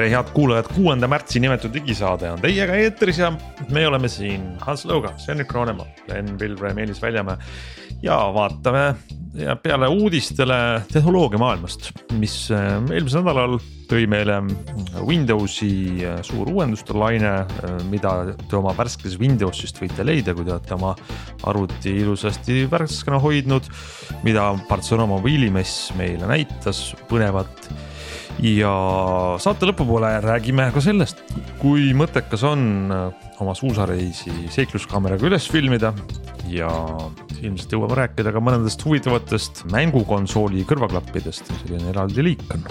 tere, head kuulajad, kuuenda märtsi nimetud digisaade on teiega eetris ja me oleme siin Hans Lõuga, Sven-Erik Roonemaa, Len Pilvre, Meelis Väljamäe. ja vaatame ja peale uudistele tehnoloogia maailmast, mis äh, eelmisel nädalal tõi meile Windowsi äh, suur uuenduste laine, mida te oma värskes Windowsist võite leida, kui te olete oma arvuti ilusasti värskena hoidnud. mida Barcelona mobiilimess meile näitas, põnevat ja saate lõpupoole räägime ka sellest, kui mõttekas on äh, oma suusareisi seikluskaameraga üles filmida. Ja ilmselt jõuame rääkida ka mõnedest huvitavatest mängukonsooli kõrvaklappidest, selline eraldi liik on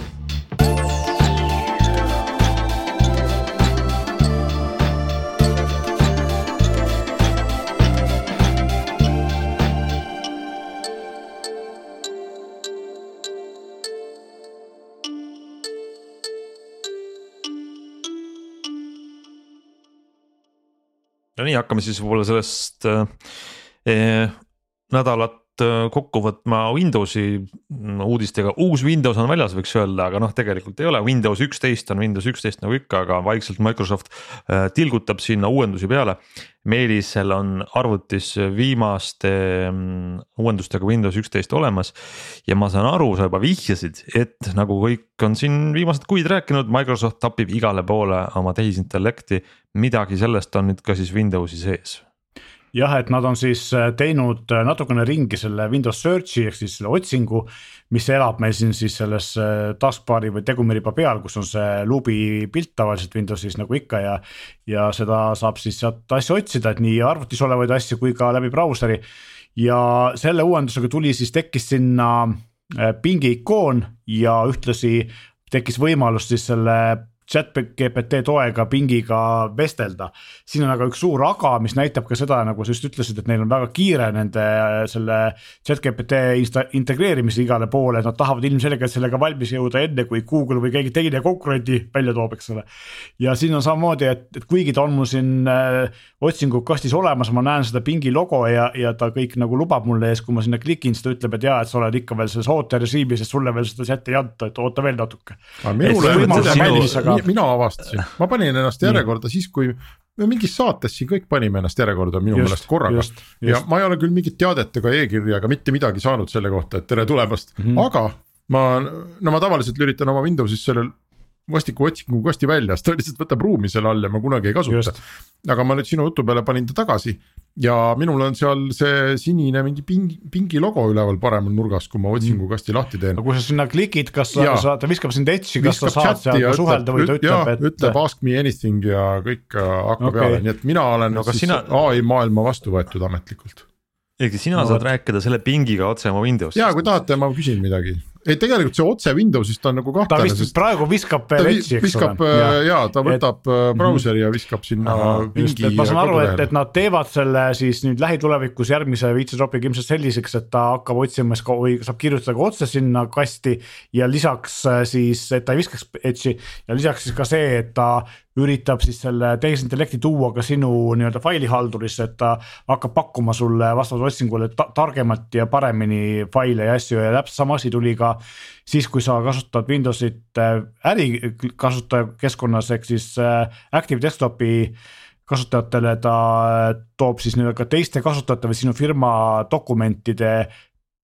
no nii, hakkame siis võib-olla sellest eh, nädalat äh, kokku võtma Windowsi mm, uudistega, uus Windows on väljas, võiks öelda, aga noh, tegelikult ei ole, Windows üksteist on Windows üksteist nagu ikka, aga vaikselt Microsoft äh, tilgutab sinna uuendusi peale. Meelisel on arvutis viimaste mm, uuendustega Windows üksteist olemas ja ma saan aru, sa juba vihjasid, et nagu kõik on siin viimased kuid rääkinud, Microsoft tapib igale poole oma tehisintellekti. midagi sellest on nüüd ka siis Windowsi sees jah, et nad on siis äh, teinud äh, natukene ringi selle Windows Search'i ehk siis selle otsingu, mis elab meil siin siis selles äh, taskbar'i või tegumiriba peal, kus on see luubi pilt tavaliselt Windowsis nagu ikka ja. ja seda saab siis sealt asju otsida, et nii arvutis olevaid asju kui ka läbi brauseri. ja selle uuendusega tuli siis, tekkis sinna pingi ikoon ja ühtlasi tekkis võimalus siis selle chat GPT toega pingiga vestelda. siin on aga üks suur aga, mis näitab ka seda, nagu sa just ütlesid, et neil on väga kiire nende selle chat GPT integreerimise igale poole, et nad tahavad ilmselgelt sellega valmis jõuda enne, kui Google või keegi teine konkurenti välja toob, eks ole. ja siin on samamoodi, et, et kuigi ta on mul siin äh, otsingukastis olemas, ma näen seda pingi logo ja, ja ta kõik nagu lubab mulle ees, kui ma sinna klikin, siis ta ütleb, et jaa, et sa oled ikka veel selles ooterežiimis, et sulle veel seda chat'i ei anta, et oota veel natuke. minule, mina avastasin, ma panin ennast järjekorda siis, kui me mingis saates siin kõik panime ennast järjekorda minu meelest korraga. ja ma ei ole küll mingit teadet ega e-kirja ega mitte midagi saanud selle kohta, et tere tulemast mm, -hmm. aga ma, no ma tavaliselt lülitan oma Windowsis sellel vastiku otsingukasti välja, sest ta lihtsalt võtab ruumi selle all ja ma kunagi ei kasuta. aga ma nüüd sinu jutu peale panin ta tagasi ja minul on seal see sinine mingi pingi, pingi logo üleval paremal nurgas, kui ma otsingukasti lahti teen. no kui sa sinna klikid, kas sa, sa, ta viskab sind edge'i, kas sa saad seal suhelda või ta ütleb, et. ütleb ask me anything ja kõik äh, hakkab okay. peale, nii et mina olen no, siis sina... ai maailma vastu võetud ametlikult. ehk sina no, saad võt... rääkida selle pingiga otse oma Windowsist. ja kui tahate, ma küsin midagi ei, tegelikult see otse Windowsist on nagu kahtlane. ta vist praegu viskab vetsi, eks viskab, ole. Äh, ja ta võtab et, äh, brauseri ja viskab sinna pingi. ma saan aru, et, et nad teevad selle siis nüüd lähitulevikus järgmise feature'i ilmselt selliseks, et ta hakkab otsima või saab kirjutada ka otse sinna kasti. ja lisaks äh, siis, et ta ei viskaks edge'i ja lisaks siis ka see, et ta üritab siis selle tehisintellekti tuua ka sinu nii-öelda failihaldurisse, et ta hakkab pakkuma sulle vastavalt otsingule ta targemalt ja paremini faile ja asju ja täpselt sama asi tuli ka siis, kui sa kasutad Windowsit äh, ärikasutajakeskkonnas ehk siis äh, Active Desktopi kasutajatele ta äh, toob siis nii-öelda ka teiste kasutajate või sinu firma dokumentide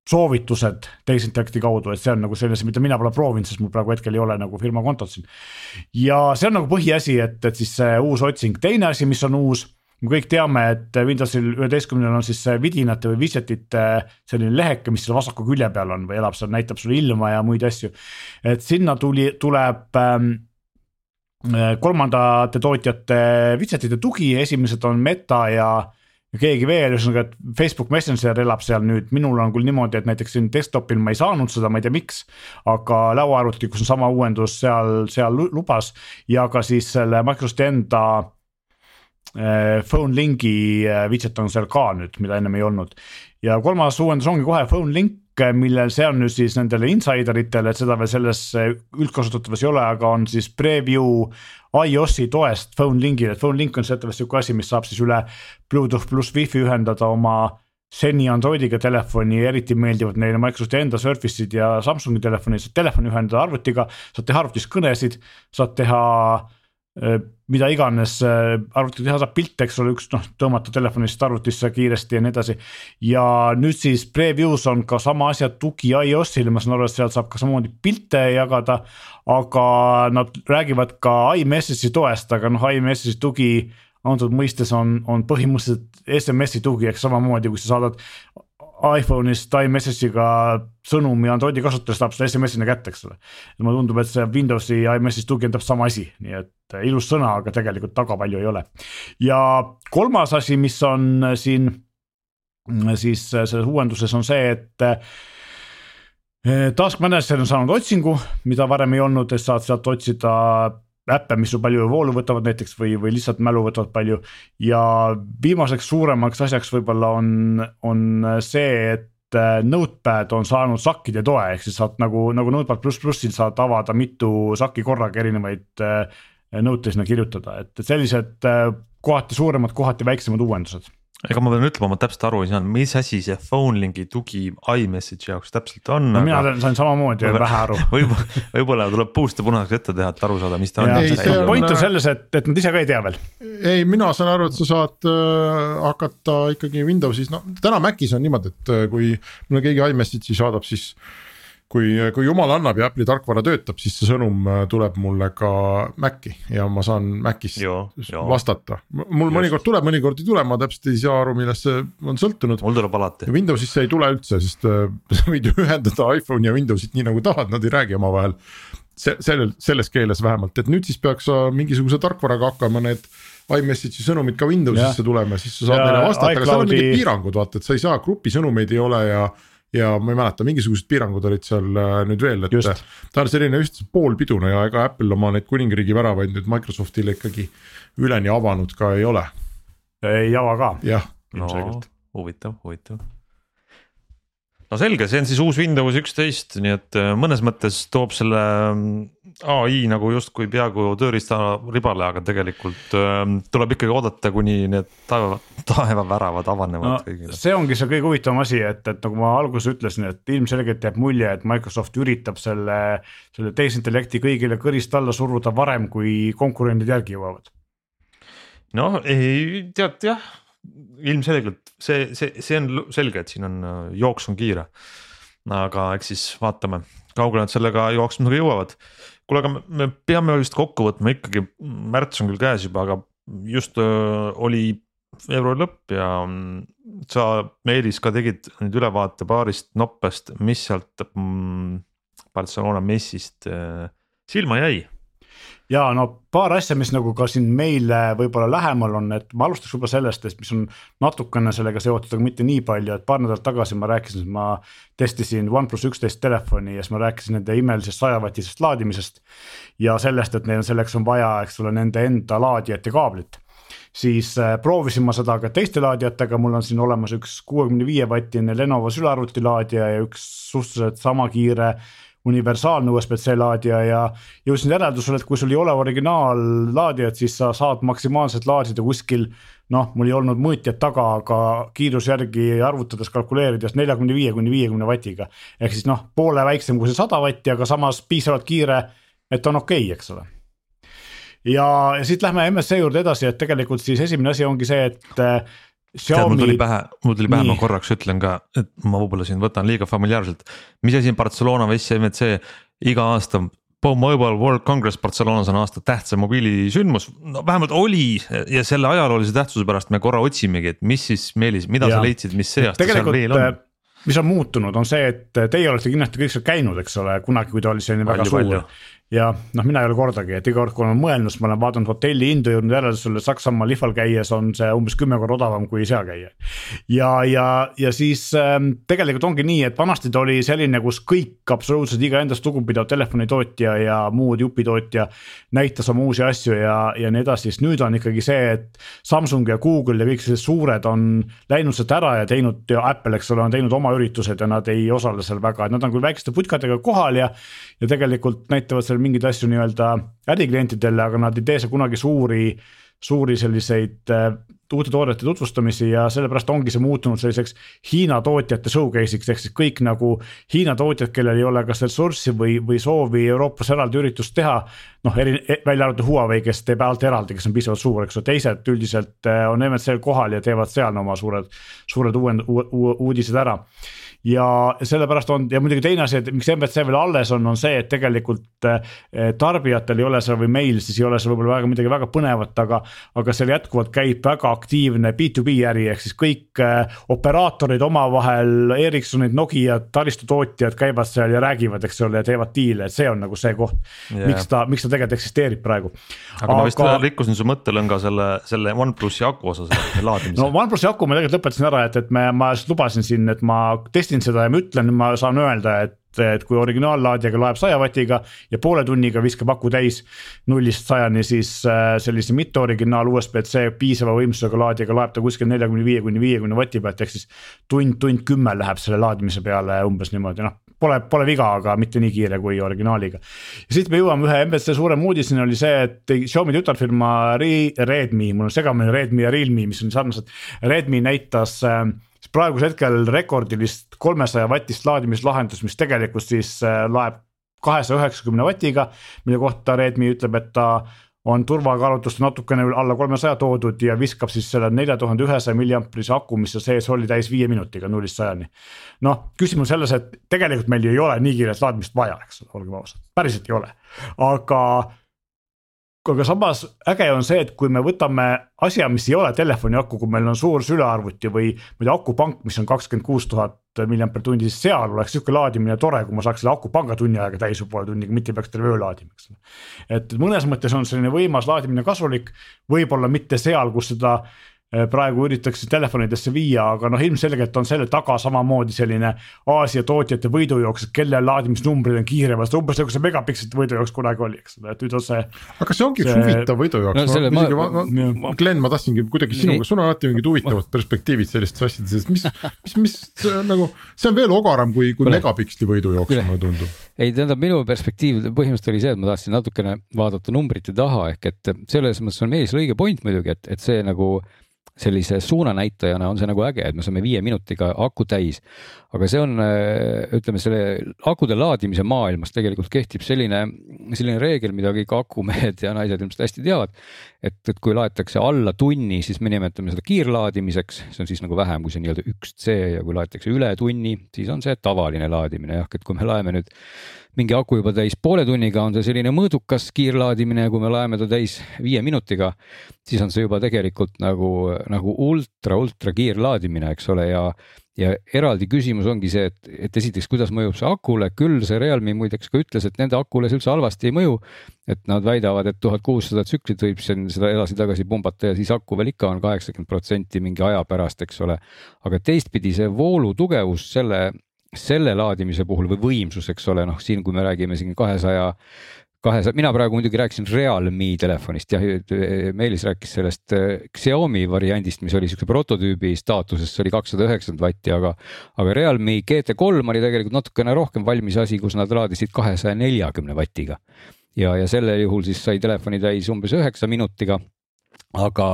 soovitused tehisintellekti kaudu, et see on nagu selline, mida mina pole proovinud, sest mul praegu hetkel ei ole nagu firma kontot siin. ja see on nagu põhiasi, et, et siis see uus otsing, teine asi, mis on uus me kõik teame, et Windowsil üheteistkümnel on siis vidinate või widget'ite selline leheke, mis seal vasaku külje peal on või elab seal, näitab sulle ilma ja muid asju. et sinna tuli, tuleb ähm, kolmandate tootjate widget'ite tugi, esimesed on Meta ja ja keegi veel, ühesõnaga, et Facebook Messenger elab seal nüüd, minul on küll niimoodi, et näiteks siin desktop'il ma ei saanud seda, ma ei tea, miks. aga lauaarvuti, kus on sama uuendus, seal, seal lubas ja ka siis selle Microsofti enda äh, phone link'i äh, widget on seal ka nüüd, mida ennem ei olnud. ja kolmas uuendus ongi kohe phone link, millel see on nüüd siis nendele insider itele, et seda veel selles üldkasutatavas ei ole, aga on siis preview iOS-i toest phone link'ile, et phone link on teatavasti sihuke asi, mis saab siis üle Bluetooth pluss wifi ühendada oma seni Androidiga telefoni, eriti meeldivad neile Microsofti enda Surface'id ja Samsungi telefonid, saad telefoni ühendada arvutiga, saad teha arvutis kõnesid, saad teha mida iganes äh, arvutiga teha saab pilte, eks ole, üks noh, tõmmata telefonist arvutisse kiiresti ja nii edasi. ja nüüd siis preview's on ka sama asja tugi iOS-ile, ma saan aru, et sealt saab ka samamoodi pilte jagada. aga nad räägivad ka iMessage'i toest, aga noh, iMessage'i tugi antud mõistes on, on põhimõtteliselt SMS-i tugi, ehk samamoodi, kui sa saadad iPhone'ist iMessage'iga sõnumi Androidi kasutajale saab selle SMS-ina kätte, eks ole. mulle tundub, et see Windowsi iMessage'i tugi on täpselt sama asi, nii et ilus sõna, aga tegelikult taga palju ei ole. ja kolmas asi, mis on siin siis selles uuenduses on see, et Task Manager on saanud otsingu, mida varem ei olnud, et saad sealt otsida äppe, mis sul palju voolu võtavad näiteks või, või lihtsalt mälu võtavad palju. ja viimaseks suuremaks asjaks võib-olla on, on see, et äh, Notepad on saanud sakkide toe, ehk siis saad nagu, nagu Notepad pluss plussil saad avada mitu sakki korraga erinevaid äh, note'e sinna kirjutada, et sellised äh, kohati suuremad, kohati väiksemad uuendused ega ma pean ütlema, ma täpselt aru ei saanud, mis asi see phone link'i tugi iMessage'i jaoks täpselt on no,. mina sain samamoodi vähe aru võib-olla, võib-olla tuleb puust ja punaseks ette teha, et aru saada, mis ta on. point on selles, et, et nad ise ka ei tea veel. ei, mina saan aru, et sa saad äh, hakata ikkagi Windowsis, no täna Macis on niimoodi, et äh, kui mulle keegi iMessage'i saadab, siis kui, kui jumal annab ja Apple'i tarkvara töötab, siis see sõnum äh, tuleb mulle ka Maci ja ma saan Macist jo, jo. vastata. mul Just. mõnikord tuleb, mõnikord ei tule, ma täpselt ei saa aru, millest see on sõltunud. mul tuleb alati. Windowsis see ei tule üldse, sest äh, sa võid ju ühendada iPhone'i ja Windowsit nii nagu tahad, nad ei räägi omavahel. see, sellel, selles keeles vähemalt, et nüüd siis peaks mingisuguse tarkvaraga hakkama need iMessage'i sõnumid ka Windowsisse tulema, siis sa saad ja, neile vastata, aga seal on mingid piirangud, vaata, et sa ei saa grupisõnumeid ei ole ja ja ma ei mäleta, mingisugused piirangud olid seal äh, nüüd veel, et Just. ta on selline just poolpidune ja ega Apple oma neid kuningriigi väravaid nüüd Microsoftile ikkagi üleni avanud ka ei ole. ei ava ka. jah. no huvitav, huvitav no selge, see on siis uus Windows üksteist, nii et äh, mõnes mõttes toob selle mm, ai nagu justkui peaaegu tööriistaribale, aga tegelikult ähm, tuleb ikkagi oodata, kuni need taeva, taevaväravad avanevad no, kõigile. see ongi see kõige huvitavam asi, et, et nagu ma alguses ütlesin, et ilmselgelt jääb mulje, et Microsoft üritab selle, selle tehisintellekti kõigile kõrist alla suruda varem, kui konkurendid järgi jõuavad. noh, ei tead jah ilmselgelt see, see, see on selge, et siin on jooks on kiire. aga eks siis vaatame, kaugele nad sellega jooksmisega jõuavad. kuule, aga me peame vist kokku võtma ikkagi, märts on küll käes juba, aga just oli veebruari lõpp ja mm, sa, Meelis, ka tegid nüüd ülevaate paarist noppest, mis sealt mm, Barcelona messist silma jäi ja no paar asja, mis nagu ka siin meile võib-olla lähemal on, et ma alustaks võib-olla sellest, et mis on natukene sellega seotud, aga mitte nii palju, et paar nädalat tagasi ma rääkisin, ma testisin OnePlus üksteist telefoni ja siis ma rääkisin nende imelisest sajavatisest laadimisest. ja sellest, et neil selleks on vaja, eks ole, nende enda laadijat ja kaablit siis äh, proovisin ma seda ka teiste laadijatega, mul on siin olemas üks kuuekümne viie vatine Lenovo sülearvutilaadija ja üks suhteliselt sama kiire universaalne USB-C laadija ja jõudsin järeldusele, et kui sul ei ole originaallaadijat, siis sa saad maksimaalselt laadida kuskil noh, mul ei olnud mõõtjat taga, aga kiiruse järgi arvutades, kalkuleerides neljakümne viie kuni viiekümne vatiga. ehk siis noh, poole väiksem kui see sada vatti, aga samas piisavalt kiire, et on okei okay,, eks ole ja, ja siit lähme MSC juurde edasi, et tegelikult siis esimene asi ongi see, et Xiaomi. mul tuli pähe, mul tuli pähe, ma korraks ütlen ka, et ma võib-olla siin võtan liiga familiaarselt. mis asi on Barcelona või SMC, iga aasta Mobile World Congress Barcelonas on aasta tähtsam mobiilisündmus, no vähemalt oli ja selle ajaloolise tähtsuse pärast me korra otsimegi, et mis siis Meelis, mida ja. sa leidsid, mis see aasta seal veel on? Äh, mis on muutunud, on see, et teie olete kindlasti kõik seal käinud, eks ole, kunagi, kui ta oli selline väga suur ja noh, mina ei ole kordagi, et iga kord, kui olen mõelnud, siis ma olen vaadanud hotelli hindu, jõudnud järeldusele, Saksamaa lihval käies on see umbes kümme korda odavam kui seal käia. ja, ja, ja siis äh, tegelikult ongi nii, et vanasti ta oli selline, kus kõik absoluutselt iga endast lugupidav telefonitootja ja muud jupitootja näitas oma uusi asju ja, ja nii edasi, siis nüüd on ikkagi see, et Samsung ja Google ja kõik sellised suured on läinud sealt ära ja teinud ja Apple, eks ole, on teinud oma üritused ja nad ei osale seal väga, et nad on küll väikeste putkadega kohal ja ja tegelikult näitavad seal mingeid asju nii-öelda äriklientidele, aga nad ei tee seal kunagi suuri, suuri selliseid äh, uute toodete tutvustamisi ja sellepärast ongi see muutunud selliseks Hiina tootjate showcase'iks, ehk siis kõik nagu Hiina tootjad, kellel ei ole kas ressurssi või, või soovi Euroopas eraldi üritust teha. noh, eri, e, välja arvatud Huawei, kes teeb ainult eraldi, kes on piisavalt suur, eks ole, teised üldiselt äh, on MSC-l kohal ja teevad seal oma suured, suured uuend-, uudised ära ja sellepärast on ja muidugi teine asi, et miks MBC veel alles on, on see, et tegelikult eh, tarbijatel ei ole seal või meil siis ei ole seal võib-olla väga midagi väga põnevat, aga. aga seal jätkuvalt käib väga aktiivne B2B äri, ehk siis kõik eh, operaatorid omavahel, Ericssonid, Nokiad, taristutootjad käivad seal ja räägivad, eks ole, ja teevad diile, et see on nagu see koht yeah.. miks ta, miks ta tegelikult eksisteerib praegu. aga ma vist rikkusin su mõttelõnga selle, selle OnePlusi aku osas laadimisel. no OnePlusi aku ma tegelikult lõpetasin ära, et, et me, ma lubasin siin, et ma testin testin seda ja ma ütlen, ma saan öelda, et et kui originaallaadijaga loeb saja vatiga ja poole tunniga viskab aku täis nullist sajani, siis äh, sellise mitte originaal USB-C piisava võimsusega laadijaga loeb ta kuskil neljakümne viie kuni viiekümne vati pealt, ehk siis tund, tund kümme läheb selle laadimise peale umbes niimoodi, noh pole, pole viga, aga mitte nii kiire kui originaaliga. ja siit me jõuame ühe MBC suurema uudiseni oli see, et Xiaomi tütarfirma Redmi, mul on segamini Redmi ja Realme, mis on sarnased. Redmi näitas äh, praegusel hetkel rekordilist kolmesaja vatist laadimislahendust, mis tegelikult siis äh, laeb kahesaja üheksakümne vatiga, mille kohta Redmi ütleb, et ta on turvakaalutlust natukene alla kolmesaja toodud ja viskab siis selle nelja tuhande ühesaja milliamprise aku, mis seal sees oli, täis viie minutiga nullist sajani. noh, küsimus selles, et tegelikult meil ju ei ole nii kiiret laadimist vaja, eks ole, olgem ausad, päriselt ei ole, aga aga samas äge on see, et kui me võtame asja, mis ei ole telefoni aku, kui meil on suur sülearvuti või muide akupank, mis on kakskümmend kuus tuhat milliampere tundi, siis seal oleks sihuke laadimine tore, kui ma saaks selle akupanga tunni ajaga täis või poole tunniga, mitte ei peaks terve öö laadima, eks ole. et mõnes mõttes on selline võimas laadimine kasulik, võib-olla mitte seal, kus seda praegu üritatakse telefonidesse viia, aga noh, ilmselgelt on selle taga samamoodi selline Aasia tootjate võidujooks, et kelle laadimisnumbrid on kiiremad, umbes nagu see megapikselite võidujooks kunagi oli, eks ole, et nüüd on see. aga see ongi see... huvitav võidujooks no,, ma, ma, ma, ma, Glen, ma tahtsingi kuidagi sinuga, sul on alati mingid huvitavad perspektiivid sellistes asjades, mis, mis, mis see on nagu, see on veel ogaram kui, kui megapiksli võidujooks, mulle tundub. ei, tähendab minu perspektiiv põhimõtteliselt oli see, et ma tahtsin natukene vaadata numbrite taha, ehk et selles mõttes on Meelis õige point muidugi, et, et see nagu sellise suunanäitajana on see nagu äge, et me saame viie minutiga aku täis. Aga see on, ütleme selle akude laadimise maailmas tegelikult kehtib selline, selline reegel, mida kõik akumehed ja naised ilmselt hästi teavad. et, et kui laetakse alla tunni, siis me nimetame seda kiirlaadimiseks, see on siis nagu vähem kui see nii-öelda üks C ja kui laetakse üle tunni, siis on see tavaline laadimine. Jah, et kui me laeme nüüd mingi aku juba täis poole tunniga, on see selline mõõdukas kiirlaadimine ja kui me laeme ta täis viie minutiga, siis on see juba tegelikult nagu, nagu ultra, ultra kiirlaadimine, eks ole, ja ja eraldi küsimus ongi see, et, et esiteks, kuidas mõjub see akule, küll see Realme muideks ka ütles, et nende akule see üldse halvasti ei mõju. et nad väidavad, et tuhat kuussada tsüklit võib siin seda edasi-tagasi pumbata ja siis aku veel ikka on kaheksakümmend protsenti mingi aja pärast, eks ole. aga teistpidi see voolu tugevus selle selle laadimise puhul või võimsus, eks ole, noh, siin, kui me räägime siin kahesaja, kahesaja, mina praegu muidugi rääkisin Realme telefonist, jah, Meelis rääkis sellest äh, Xiaomi variandist, mis oli siukse prototüübi staatuses, see oli kakssada üheksakümmend vatti, aga, aga Realme GT3 oli tegelikult natukene rohkem valmis asi, kus nad laadisid kahesaja neljakümne vatiga. ja, ja sellel juhul siis sai telefoni täis umbes üheksa minutiga aga,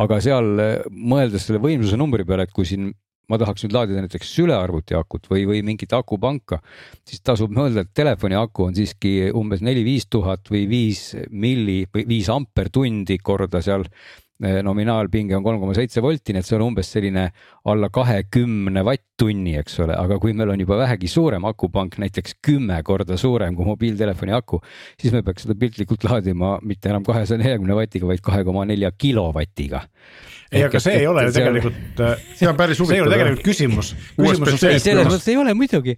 aga seal mõeldes selle võimsuse numbri peale, et kui siin ma tahaks nüüd laadida näiteks sülearvuti akut või, või mingit akupanka, siis tasub mõelda, et telefoni aku on siiski umbes neli-viis tuhat või viis milli või viis ampertundi korda seal eh, nominaalpinge on kolm koma seitse volti, nii et see on umbes selline alla kahekümne vatt-tunni, eks ole, aga kui meil on juba vähegi suurem akupank, näiteks kümme korda suurem kui mobiiltelefoni aku, siis me peaks seda piltlikult laadima mitte enam kahesaja neljakümne vatiga, vaid kahe koma nelja kilovatiga ei, aga see ei ole ju tegelikult, see on päris huvitav. see ei ole tegelikult küsimus. küsimus on see, et selles mõttes ei ole muidugi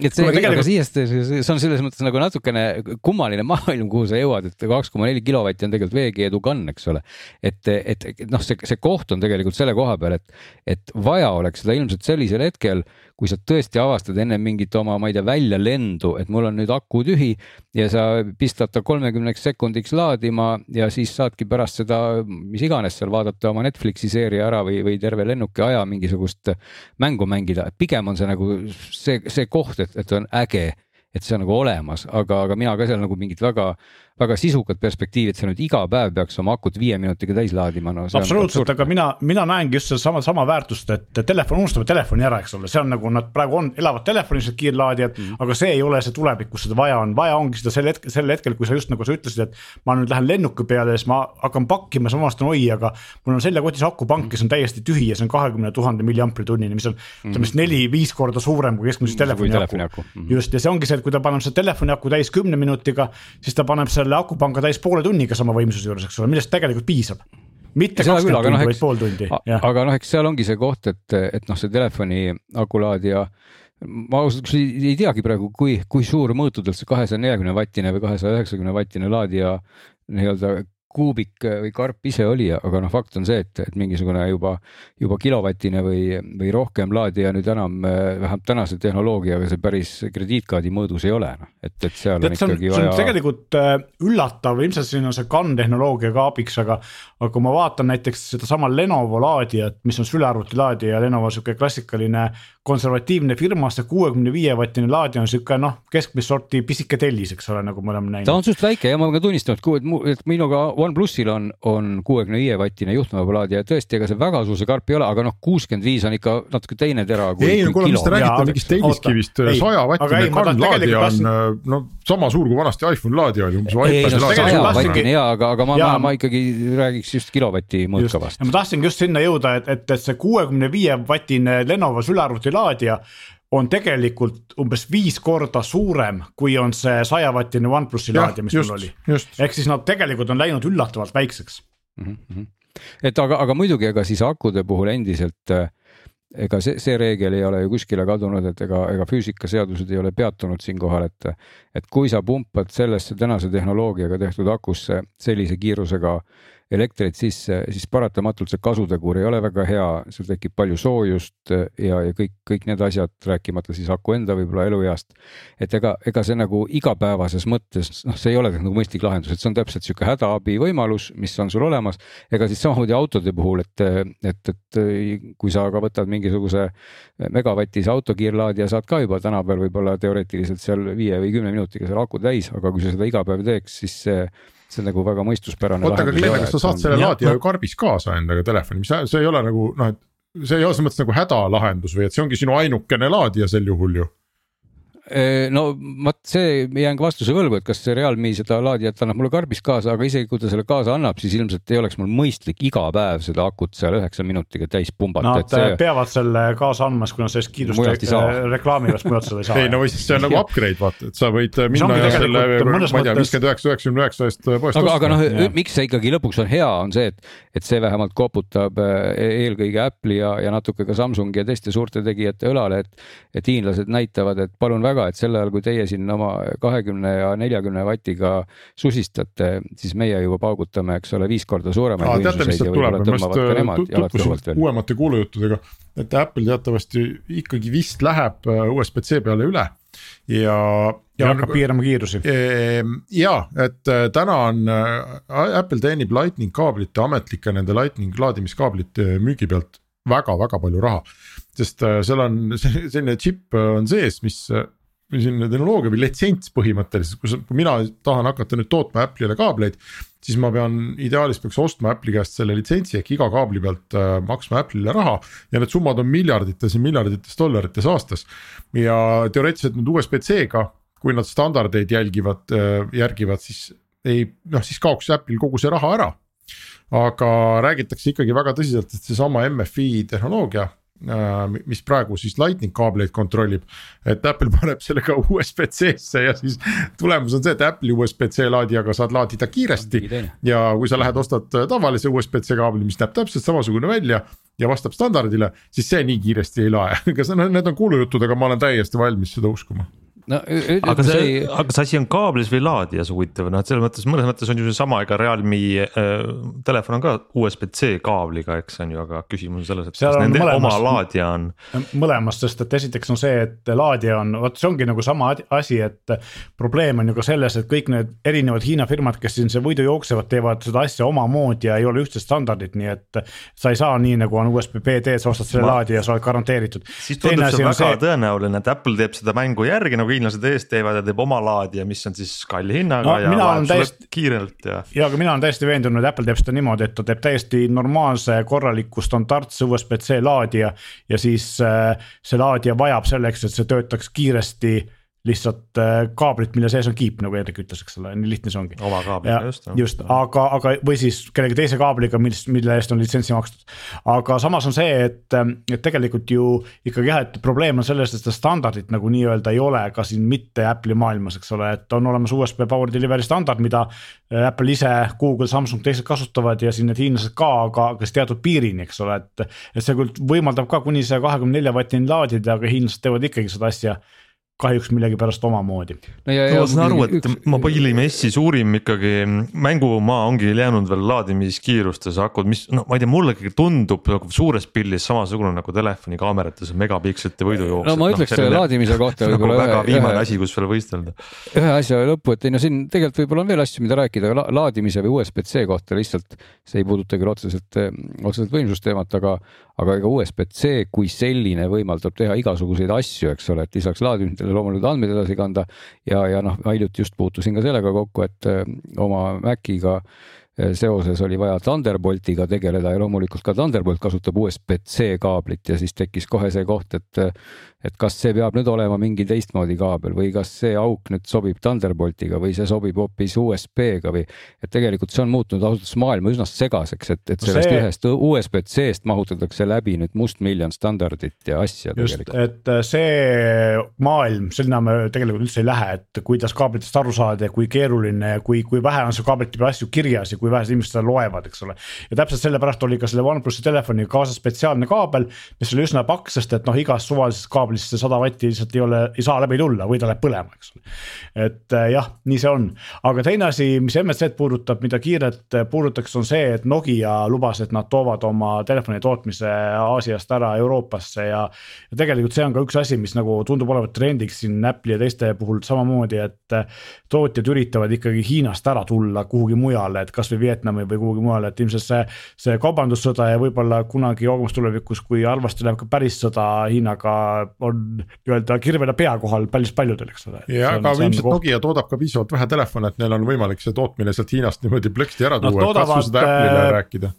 et see, tegelikult... aga siiast, see on selles mõttes nagu natukene kummaline maailm, kuhu sa jõuad, et kaks koma neli kilovatti on tegelikult veekeedu kann, eks ole. et, et, et noh, see, see koht on tegelikult selle koha peal, et, et vaja oleks seda ilmselt sellisel hetkel, kui sa tõesti avastad enne mingit oma, ma ei tea, väljalendu, et mul on nüüd aku tühi ja sa pistad ta kolmekümneks sekundiks laadima ja siis saadki pärast seda, mis iganes seal vaadata oma Netflixi seeria ära või, või terve lennuki aja mingisugust mängu mängida, pigem on see nagu see, see koht, et, et on äge et see on nagu olemas, aga, aga mina ka seal nagu mingit väga väga sisukat perspektiivi, et sa nüüd iga päev peaks oma akut viie minutiga täis laadima, no. absoluutselt, aga mina, mina näengi just sedasama, sama väärtust, et telefon, unustame telefoni ära, eks ole, see on nagu nad praegu on, elavad telefonis need kiirlaadijad mm, -hmm. aga see ei ole see tulevik, kus seda vaja on, vaja ongi seda sel hetkel, sel hetkel, kui sa just nagu sa ütlesid, et. ma nüüd lähen lennuki peale ja siis ma hakkan pakkima, siis ma avastan, oi, aga mul on seljakotis akupank, kes on täiesti tühi ja see on kahekümne tuhande milliampritunnini, mis on ütleme mm -hmm. neli-viis korda suurem kui keskmiselt telefoni aku. aku. -hmm. just ja see ongi see, et kui ta paneb selle telefoni aku täis kümne minutiga, siis ta paneb selle akupanga täis poole tunniga sama võimsuse juures, eks ole, millest tegelikult piisab mitte kakskümmend tundi no,, vaid pool tundi. aga noh, eks seal ongi see koht, et, et noh, see telefoni akulaadija ma ausalt öeldes ei teagi praegu, kui, kui suur mõõtudelt see kahesaja neljakümne vatine või kahesaja üheksakümne vatine laadija nii-öelda kuubik või karp ise oli, aga noh, fakt on see, et, et mingisugune juba, juba kilovatine või, või rohkem laadija nüüd enam vähemalt tänase tehnoloogiaga see päris krediitkaardi mõõdus ei ole, noh, et, et seal Tead, on ikkagi vaja. tegelikult äh, üllatav, ilmselt siin on see CAN tehnoloogia ka abiks, aga, aga kui ma vaatan näiteks sedasama Lenovo laadijat, mis on sülearvutilaadija, Lenovo sihuke klassikaline konservatiivne firma, see kuuekümne viie vatine laadija on sihuke noh, keskmist sorti pisike tellis, eks ole, nagu me oleme näinud. ta on suht väike ja ma pean tunnistama, et, et minuga OnePlusil on, on kuuekümne viie vatine juhtmevabalaadija ja tõesti, ega see väga suur see karp ei ole, aga noh, kuuskümmend viis on ikka natuke teine tera. ei no kuule, mis te räägite mingist telliskivist, saja vatine CAN laadija on no sama suur kui vanasti iPhone laadija oli umbes. ei no saja vatine ja, aga, aga ma, ma, ma ikkagi räägiks just kilovati mõõtkavast. ma tahtsingi just sinna jõuda, et, et, et see kuuekümne viie vatine Lenovo sülearvuti laadija on tegelikult umbes viis korda suurem, kui on see sajavatine OnePlusi laadija, mis just, mul oli. ehk siis nad tegelikult on läinud üllatavalt väikseks mm. -hmm. et aga, aga muidugi, ega siis akude puhul endiselt äh, ega see, see reegel ei ole ju kuskile kadunud, et ega, ega füüsikaseadused ei ole peatunud siinkohal, et, et kui sa pumpad sellesse tänase tehnoloogiaga tehtud akusse sellise kiirusega elektrit sisse, siis paratamatult see kasutegur ei ole väga hea, sul tekib palju soojust ja, ja kõik, kõik need asjad, rääkimata siis aku enda võib-olla elueast. et ega, ega see nagu igapäevases mõttes, noh, see ei ole nagu mõistlik lahendus, et see on täpselt sihuke hädaabi võimalus, mis on sul olemas. ega siis samamoodi autode puhul, et, et, et kui sa ka võtad mingisuguse megavatise autokiirlaadija, saad ka juba tänapäeval võib-olla teoreetiliselt seal viie või kümne minutiga selle aku täis, aga kui sa seda iga päev teeks, siis see see on nagu väga mõistuspärane. oota, aga Glen, kas sa saad selle laadija ju karbis kaasa endaga telefoni, mis see ei ole nagu noh, et see ei ole selles mõttes nagu hädalahendus või et see ongi sinu ainukene laadija sel juhul ju no vot see, jään ka vastuse võlgu, et kas see Realme seda laadijat annab mulle karbis kaasa, aga isegi kui ta selle kaasa annab, siis ilmselt ei oleks mul mõistlik iga päev seda akut seal üheksa minutiga täis pumbata. Nad see... peavad selle kaasa andma, sest kui nad sellest kiirust reklaamivad, mujalt seda ei saa. ei no või siis see on nagu upgrade vaata, et sa võid minna ja selle, ma ei tea, viiskümmend üheksa, üheksakümne üheksa eest poest osta. aga noh, miks see ikkagi lõpuks on hea, on see, et, et see vähemalt koputab äh, eelkõige Apple'i ja, ja natuke ka Samsungi ja teiste suurte tegijate õlale, et, et hiinlased näitavad, et palun väga, et sel ajal, kui teie siin oma kahekümne ja neljakümne vatiga susistate, siis meie juba paugutame, eks ole, viis korda suuremaid võimsuseid veel. uuemate kuulujuttudega, et Apple teatavasti ikkagi vist läheb äh, USB-C peale üle ja. ja hakkab piirama kiirusi. Ehm, ja, et äh, täna on äh, Apple teenib lightning kaablite, ametlike nende lightning laadimiskaablite müügi pealt väga-väga palju raha. sest seal on selline džipp on sees, mis selline tehnoloogia või litsents põhimõtteliselt, kus, kui mina tahan hakata nüüd tootma Apple'ile kaableid. siis ma pean, ideaalis peaks ostma Apple'i käest selle litsentsi ehk iga kaabli pealt äh, maksma Apple'ile raha. ja need summad on miljardites ja miljardites dollarites aastas. ja teoreetiliselt nüüd USB-C-ga, kui nad standardeid jälgivad äh,, järgivad, siis ei noh, siis kaoks Apple'il kogu see raha ära aga räägitakse ikkagi väga tõsiselt, et seesama MFI tehnoloogia mis praegu siis lightning kaableid kontrollib. et Apple paneb selle ka USB-C-sse ja siis tulemus on see, et Apple'i USB-C laadijaga saad laadida kiiresti. ja kui sa lähed ostad tavalise USB-C kaabli, mis näeb täpselt samasugune välja ja vastab standardile, siis see nii kiiresti ei lae, aga see, need on kuulujutud, aga ma olen täiesti valmis seda uskuma no aga see, see, aga kas asi on kaablis või laadijas huvitav, noh et selles mõttes mõnes mõttes on ju seesama, ega Realme äh, telefon on ka USB-C kaabliga, eks on ju, aga küsimus on selles, et Seal kas nende mõlemast, oma laadija on. mõlemast, sest et esiteks on see, et laadija on, vot see ongi nagu sama asi, et probleem on ju ka selles, et kõik need erinevad Hiina firmad, kes siin see võidu jooksevad, teevad seda asja omamoodi ja ei ole ühtset standardit, nii et. sa ei saa nii nagu on USB-PD, sa ostad selle Ma... laadija ja sa oled garanteeritud. siis tundub see väga see... tõenäoline, et Apple teeb seda mängu järgi nagu hiinlased eest teevad ja teeb oma laadija, mis on siis kalli hinnaga no, ja laeb täiesti... kiirelt ja. ja, aga mina olen täiesti veendunud, Apple teeb seda niimoodi, et ta teeb täiesti normaalse, korraliku, standardse USB-C laadija. ja siis äh, see laadija vajab selleks, et see töötaks kiiresti lihtsalt äh, kaablit, mille sees on kiip, nagu Hendrik ütles, eks ole, nii lihtne see ongi. oma kaabliga just. just, aga, aga või siis kellegi teise kaabliga, mis, mille eest on litsentsi makstud. aga samas on see, et, et tegelikult ju ikkagi jah, et probleem on selles, et seda standardit nagu nii-öelda ei ole ka siin mitte Apple'i maailmas, eks ole, et on olemas USB Power Delivery standard, mida äh, Apple ise, Google, Samsung, teised kasutavad ja siin need hiinlased ka, aga, aga siis teatud piirini, eks ole, et. et see küll võimaldab ka kuni saja kahekümne nelja vatini laadida, aga hiinlased teevad ikkagi seda asja kahjuks millegipärast omamoodi. no ja, ja ma saan aru, et mobiilimessi suurim ikkagi mängumaa ongi jäänud veel laadimiskiirustes akud, mis noh, ma ei tea, mulle ikkagi tundub nagu suures pildis samasugune nagu telefoni kaamerates megapikslite võidujooks. no ma noh, ütleks no, selle laadimise kohta nagu võib-olla nagu väga ühe, viimane ühe, asi, kus veel võistelda. ühe asja lõppu, et ei no siin tegelikult võib-olla on veel asju, mida rääkida la laadimise või USB-C kohta lihtsalt. see ei puuduta küll otseselt, otseselt võimsusteemat, aga, aga ega USB-C kui selline võimaldab teha igasuguseid asju, eks ole, et lisaks laadimisele loomulikult andmeid edasi kanda. Ja, ja noh, ma hiljuti just puutusin ka sellega kokku, et äh, oma Maciga seoses oli vaja Thunderboltiga tegeleda ja loomulikult ka Thunderbolt kasutab USB-C kaablit ja siis tekkis kohe see koht, et et kas see peab nüüd olema mingi teistmoodi kaabel või kas see auk nüüd sobib Thunderboltiga või see sobib hoopis USB-ga või et tegelikult see on muutunud ausalt öeldes maailma üsna segaseks, et, et sellest see... ühest USB-C-st mahutatakse läbi nüüd mustmiljon standardit ja asja just, et see maailm, sinna me tegelikult üldse ei lähe, et kuidas kaablitest aru saada ja kui keeruline ja kui, kui vähe on seal kaablite peal asju kirjas ja kui vähesed inimesed seda loevad, eks ole. ja täpselt sellepärast oli ka selle OnePlusi telefoniga kaasas spetsiaalne kaabel, mis oli üsna pakk, sest et noh, igas suvalises kaablis see sada vatti lihtsalt ei ole, ei saa läbi tulla või ta läheb põlema, eks ole. et äh, jah, nii see on, aga teine asi, mis MSC-d puudutab, mida kiirelt puudutaks, on see, et Nokia lubas, et nad toovad oma telefoni tootmise Aasiast ära Euroopasse ja. ja tegelikult see on ka üks asi, mis nagu tundub olevat trendiks siin Apple'i ja teiste puhul samamoodi, et tootjad üritavad ikkagi Hiinast ära tulla kuhugi mujale, et kasvõi Vietnami või kuhugi mujale, et ilmselt see. see kaubandussõda ja võib-olla kunagi kaugemas tulevikus, kui halvasti läheb ka päris sõda Hiinaga on nii-öelda kirvena pea kohal päris paljudel, eks ole. ja, aga ilmselt koht... Nokia toodab ka piisavalt vähe telefone, et neil on võimalik see tootmine sealt Hiinast niimoodi plõksti ära tuua, et kasvõi seda Apple'ile äh, rääkida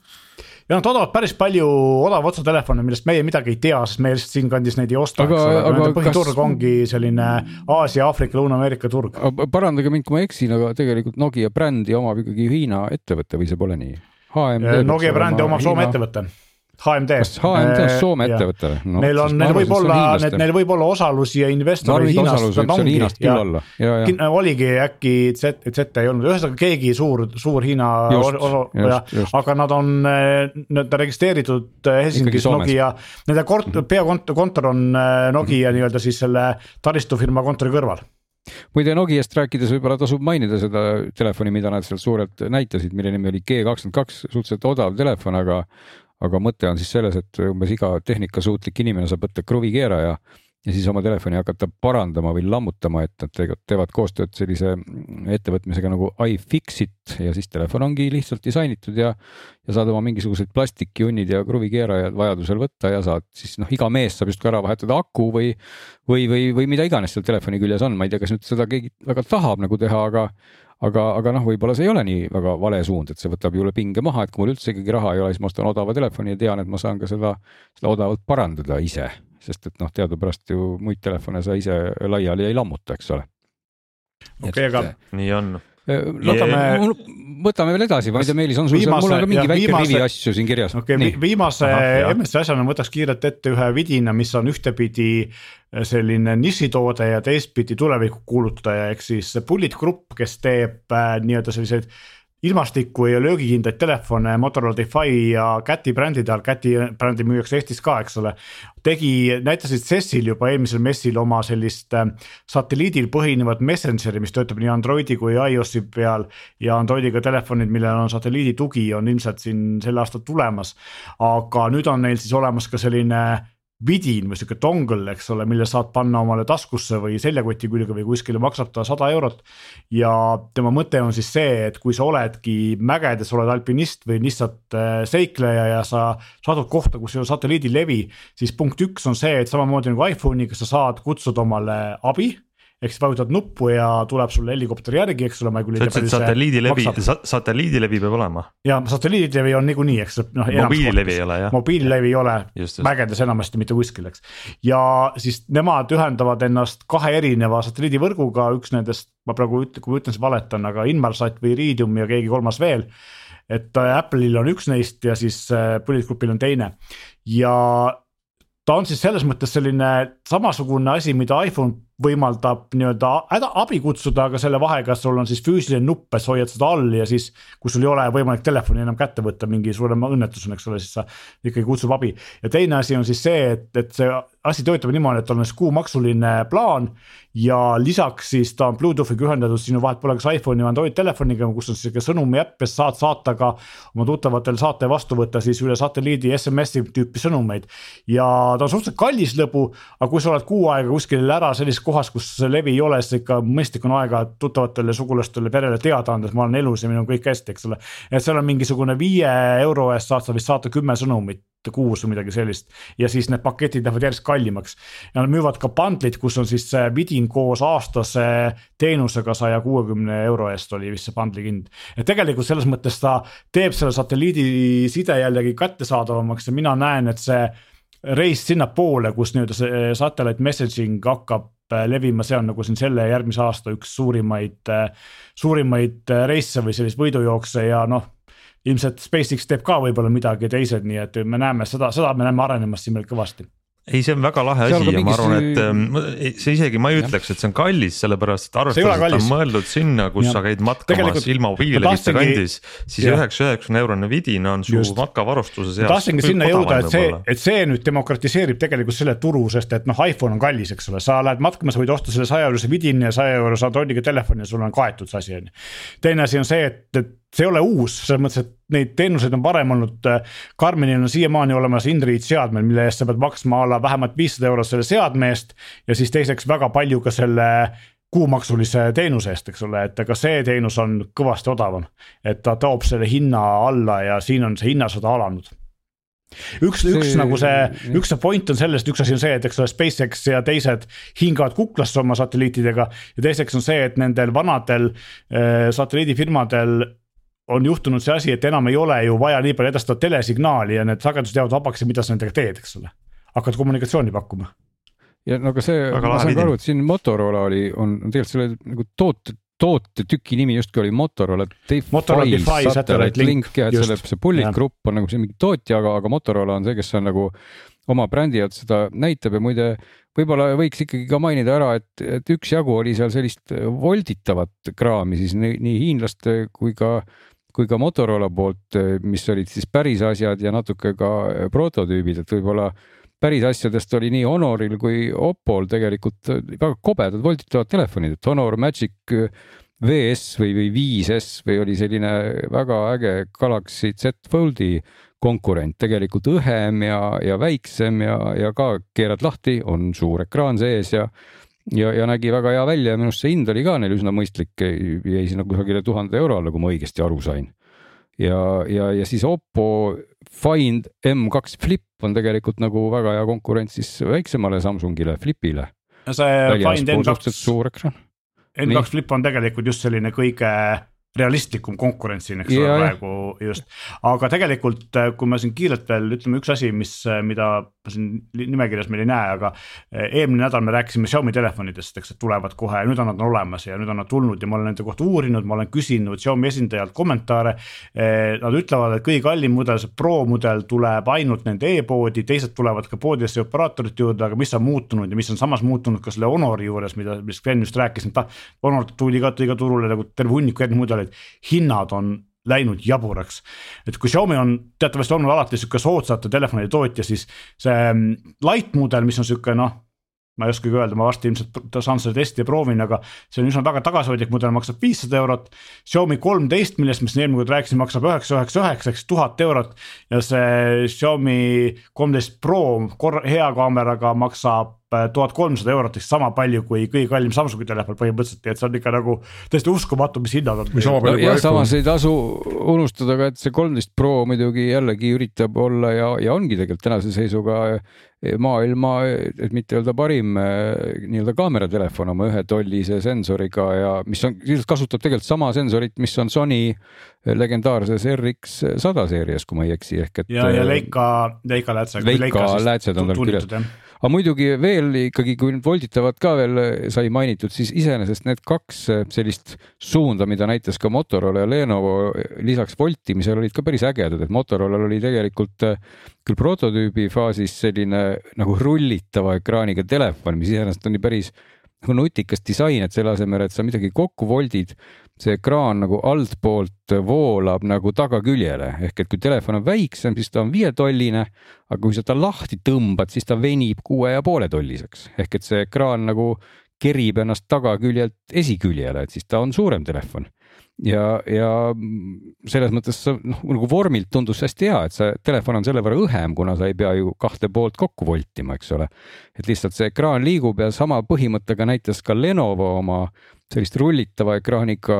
ja nad toodavad päris palju odava otsa telefone, millest meie midagi ei tea, sest me lihtsalt siinkandis neid ei osta, eks ole, aga nende põhiturg kas... ongi selline Aasia, Aafrika, Lõuna-Ameerika turg. parandage mind, kui ma eksin, aga tegelikult Nokia brändi omab ikkagi Hiina ettevõte või see pole nii? Nokia brändi omab Soome ettevõte HMD. kas HMD on Soome ettevõte või no,? Neil on, neil võib olla, neil võib olla osalusi ja investoreid Hiinast. Hiinast küll olla. oligi äkki Z, Z ei olnud, ühesõnaga keegi suur, suur Hiina osa, aga nad on nii-öelda registreeritud Helsingis Nokia. Nende kort-, mhm. peakontor on äh, Nokia nii-öelda siis selle taristufirma kontori kõrval muide Nokiast rääkides võib-olla tasub mainida seda telefoni, mida nad seal suurelt näitasid, mille nimi oli G kakskümmend kaks, suhteliselt odav telefon, aga aga mõte on siis selles, et umbes iga tehnikasuutlik inimene saab võtta kruvikeeraja ja siis oma telefoni hakata parandama või lammutama, et nad teevad koostööd sellise ettevõtmisega nagu iFixit ja siis telefon ongi lihtsalt disainitud ja, ja saad oma mingisugused plastikjunnid ja kruvikeerajad vajadusel võtta ja saad siis noh, iga mees saab justkui ära vahetada aku või, või, või, või mida iganes seal telefoni küljes on, ma ei tea, kas nüüd seda keegi väga tahab nagu teha, aga aga, aga noh, võib-olla see ei ole nii väga vale suund, et see võtab ju pinge maha, et kui mul üldse ikkagi raha ei ole, siis ma ostan odava telefoni ja tean, et ma saan ka seda, seda odavalt parandada ise. sest et noh, teadupärast ju muid telefone sa ise laiali ei lammuta, eks ole. okei okay,, aga. nii on võtame yeah., võtame veel edasi, ma ei tea, Meelis, on sul seal, mul on ka mingi väike viimase, rivi asju siin kirjas. okei okay,, viimase MS asjana võtaks kiirelt ette ühe vidina, mis on ühtepidi äh, selline nišitoode ja teistpidi tuleviku kuulutaja, ehk siis Bullet Group, kes teeb äh, nii-öelda selliseid ilmastikku ja löögikindlaid telefone Motorola Defy ja Käti brändide all, Käti brändi müüakse Eestis ka, eks ole. tegi, näitasid CES-il juba eelmisel messil oma sellist äh, satelliidil põhinevat Messengeri, mis töötab nii Androidi kui iOS-i peal. ja Androidiga telefonid, millel on satelliidi tugi, on ilmselt siin sel aastal tulemas. aga nüüd on neil siis olemas ka selline vidin või sihuke dongle, eks ole, mille saad panna omale taskusse või seljakoti külge või kuskile, maksab ta sada eurot. ja tema mõte on siis see, et kui sa oledki mägedes, oled alpinist või lihtsalt äh, seikleja ja sa saadud kohta, kus ei ole satelliidilevi, siis punkt üks on see, et samamoodi nagu iPhone'iga sa saad kutsuda omale abi ehk siis vajutad nuppu ja tuleb sulle helikopter järgi, eks ole, ma ei kujuta ette. sa ütlesid satelliidilevi, satelliidilevi peab olema. ja satelliidilevi on niikuinii, eks noh. mobiililevi ei ole jah. mobiililevi ei ole mägedes enamasti mitte kuskil, eks. ja siis nemad ühendavad ennast kahe erineva satelliidivõrguga, üks nendest, ma praegu ütlen, kui ma ütlen, siis valetan, aga Inmarsat või Iridium ja keegi kolmas veel et äh, Apple'il on üks neist ja siis Bullet äh, Groupil on teine ja ta on siis selles mõttes selline samasugune asi, mida iPhone võimaldab nii-öelda häda, abi kutsuda, aga selle vahega sul on siis füüsiline nupp, et sa hoiad seda all ja siis. kui sul ei ole võimalik telefoni enam kätte võtta mingi suurema õnnetusena, eks ole, siis sa ikkagi kutsub abi. ja teine asi on siis see, et, et see asi töötab niimoodi, et on siis kuumaksuline plaan. ja lisaks siis ta on Bluetoothiga ühendatud sinu vahet pole kas iPhone'i või Android telefoniga, kus on sihuke sõnumi äpp ja saad saata ka oma tuttavatel saate vastu võtta siis üle satelliidi SMS-i tüüpi sõnumeid. ja ta on suhteliselt kallis lõbu, aga kui sa oled kuu aega kuskil ära sellises kohas, kus levi ei ole, siis ikka mõistlik on aega tuttavatele, sugulastele, perele teada anda, et ma olen elus ja minul on kõik hästi, eks ole. et seal on mingisugune viie euro eest saad sa vist saata kümme sõnumit kuus või midagi sellist. ja siis need paketid lähevad järjest kallimaks. ja nad müüvad ka bundle'id, kus on siis see vidin koos aastase teenusega saja kuuekümne euro eest oli vist see bundle'i hind. et tegelikult selles mõttes ta teeb selle satelliidiside jällegi kättesaadavamaks ja mina näen, et see reis sinnapoole, kus nii-öelda see satellite messaging hakkab Äh, levima, see on nagu siin selle järgmise aasta üks suurimaid, äh, suurimaid äh, reise või selliseid võidujookse ja noh ilmselt SpaceX teeb ka võib-olla midagi teised, nii et me näeme seda, seda me näeme arenemas siin veel kõvasti ei, see on väga lahe asi ja ma arvan, et ähm, see isegi ma ei ütleks, et see on kallis, sellepärast et arvestades, et ta on mõeldud sinna, kus ja. sa käid matkamas ilma mobiililevita kandis. siis üheksa, üheksakümne eurone vidin on su matkavarustuse seas. tahtsingi sinna jõuda, et see, et see nüüd demokratiseerib tegelikult selle turu, sest et noh, iPhone on kallis, eks ole, sa lähed matkama, sa võid osta selle saja eurose vidini ja saja eurose Androidiga telefoni ja sul on kaetud see asi on ju. teine asi on see, et, et see ei ole uus, selles mõttes, et neid teenuseid on varem olnud. Karmenil on siiamaani olemas Inread seadmed, mille eest sa pead maksma a la vähemalt viissada eurot selle seadme eest. ja siis teiseks väga palju ka selle kuumaksulise teenuse eest, eks ole, et aga see teenus on kõvasti odavam. et ta toob selle hinna alla ja siin on see hinnasõda alanud üks üks nagu see, üks see point on sellest, üks asi on see, et eks ole, SpaceX ja teised hingavad kuklasse oma satelliitidega. ja teiseks on see, et nendel vanadel äh, satelliidifirmadel on juhtunud see asi, et enam ei ole ju vaja nii palju edastada telesignaali ja need sagedused jäävad vabaks ja mida sa nendega teed, eks ole. hakkad kommunikatsiooni pakkuma. ja no aga see, ma saan ka aru, et siin Motorola oli, on tegelikult selle nagu toote, tootetüki nimi justkui oli Motorola. Motorola Defy Satellite Link. ja, et selle, see Bullet Group on nagu see mingi tootja, aga, aga Motorola on see, kes on nagu oma brändi alt seda näitab ja muide võib-olla võiks ikkagi ka mainida ära, et, et üksjagu oli seal sellist volditavat kraami siis nii, nii hiinlaste kui ka kui ka Motorola poolt, mis olid siis päris asjad ja natuke ka prototüübid, et võib-olla päris asjadest oli nii Honoril kui Oppol tegelikult väga kobedad volditavad telefonid, et Honor Magic VS või, või 5S või oli selline väga äge Galaxy Z Foldi konkurent, tegelikult õhem ja, ja väiksem ja, ja ka keerad lahti, on suur ekraan sees ja ja, ja nägi väga hea välja ja minu arust see hind oli ka neil üsna mõistlik, jäi sinna kusagile tuhande euro alla, kui ma õigesti aru sain. ja, ja, ja siis Oppo Find M2 Flip on tegelikult nagu väga hea konkurent siis väiksemale Samsungile Flipile. see Find M2. suur ekraan. N2 Flip on tegelikult just selline kõige realistlikum konkurents siin, eks ole, praegu just. aga tegelikult, äh, kui ma siin kiirelt veel ütleme, üks asi, mis, äh, mida siin nimekirjas meil ei näe, aga äh, eelmine nädal me rääkisime Xiaomi telefonidest, eks, et tulevad kohe ja nüüd on nad olemas ja nüüd on nad tulnud ja ma olen nende kohta uurinud, ma olen küsinud Xiaomi esindajalt kommentaare. Nad ütlevad, et kõige kallim mudel, see Pro mudel tuleb ainult nende e-poodi, teised tulevad ka poodidesse ja operaatorite juurde, aga mis on muutunud ja mis on samas muutunud ka selle Honori juures, mida, millest Glen just rääkis, ta, Honor tuli ka, tõi ka turule nagu terve hunniku erinevaid mudeleid hinnad on läinud jaburaks. et kui Xiaomi on teatavasti olnud alati sihuke soodsate telefonide tootja, siis see mm, light mudel, mis on sihuke noh ma ei oskagi öelda, ma varsti ilmselt saan seda testi ja proovin, aga see on üsna väga tagasihoidlik mudel, maksab viissada eurot. Xiaomi kolmteist, millest me siin eelmine kord rääkisime, maksab üheksa, üheksa, üheksa ehk tuhat eurot. ja see Xiaomi kolmteist Pro korra, hea kaameraga maksab tuhat kolmsada eurot ehk sama palju kui kõige kallim Samsungi telefon põhimõtteliselt, nii et see on ikka nagu täiesti uskumatu, mis hinnad on. No, ja samas ei tasu unustada ka, et see kolmteist Pro muidugi jällegi üritab olla ja, ja ongi tegelikult tänase seisuga maailma, et mitte öelda parim nii-öelda kaameratelefon oma ühe tollise sensoriga ja mis on, kasutab tegelikult sama sensorit, mis on Sony legendaarses RX sada seerias, kui ma ei eksi, ehk et. ja, ja Leica, Leica läätsega. Leica läätsed on tal küljes aga muidugi veel ikkagi, kui nüüd volditavat ka veel sai mainitud, siis iseenesest need kaks sellist suunda, mida näitas ka Motorola ja Lenovo lisaks voltimisele olid ka päris ägedad, et Motorolal oli tegelikult küll prototüübi faasis selline nagu rullitava ekraaniga telefon, mis iseenesest on ju päris nagu nutikas disain, et selle asemel, et sa midagi kokku voldid, see ekraan nagu altpoolt voolab nagu tagaküljele. Ehk et kui telefon on väiksem, siis ta on viietolline, aga kui sa ta lahti tõmbad, siis ta venib kuue ja poole tolliseks. Ehk et see ekraan nagu kerib ennast tagaküljelt esiküljele, et siis ta on suurem telefon ja, ja selles mõttes noh, nagu vormilt tundus hästi hea, et see telefon on selle võrra õhem, kuna sa ei pea ju kahte poolt kokku voltima, eks ole. et lihtsalt see ekraan liigub ja sama põhimõttega näitas ka Lenovo oma sellist rullitava ekraaniga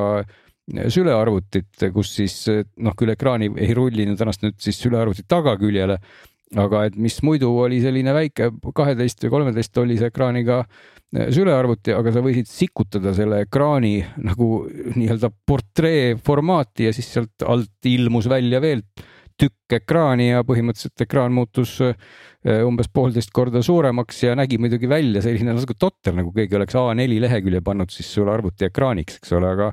sülearvutit, kus siis noh, küll ekraani ei rullinud ennast nüüd siis sülearvuti tagaküljele, aga et mis muidu oli selline väike kaheteist või kolmeteist tollise ekraaniga sülearvuti, aga sa võisid sikutada selle ekraani nagu nii-öelda portree formaati ja siis sealt alt ilmus välja veel tükk ekraani ja põhimõtteliselt ekraan muutus eh, umbes poolteist korda suuremaks ja nägi muidugi välja selline natuke totter, nagu keegi oleks A4 lehekülje pannud siis sulle arvuti ekraaniks, eks ole, aga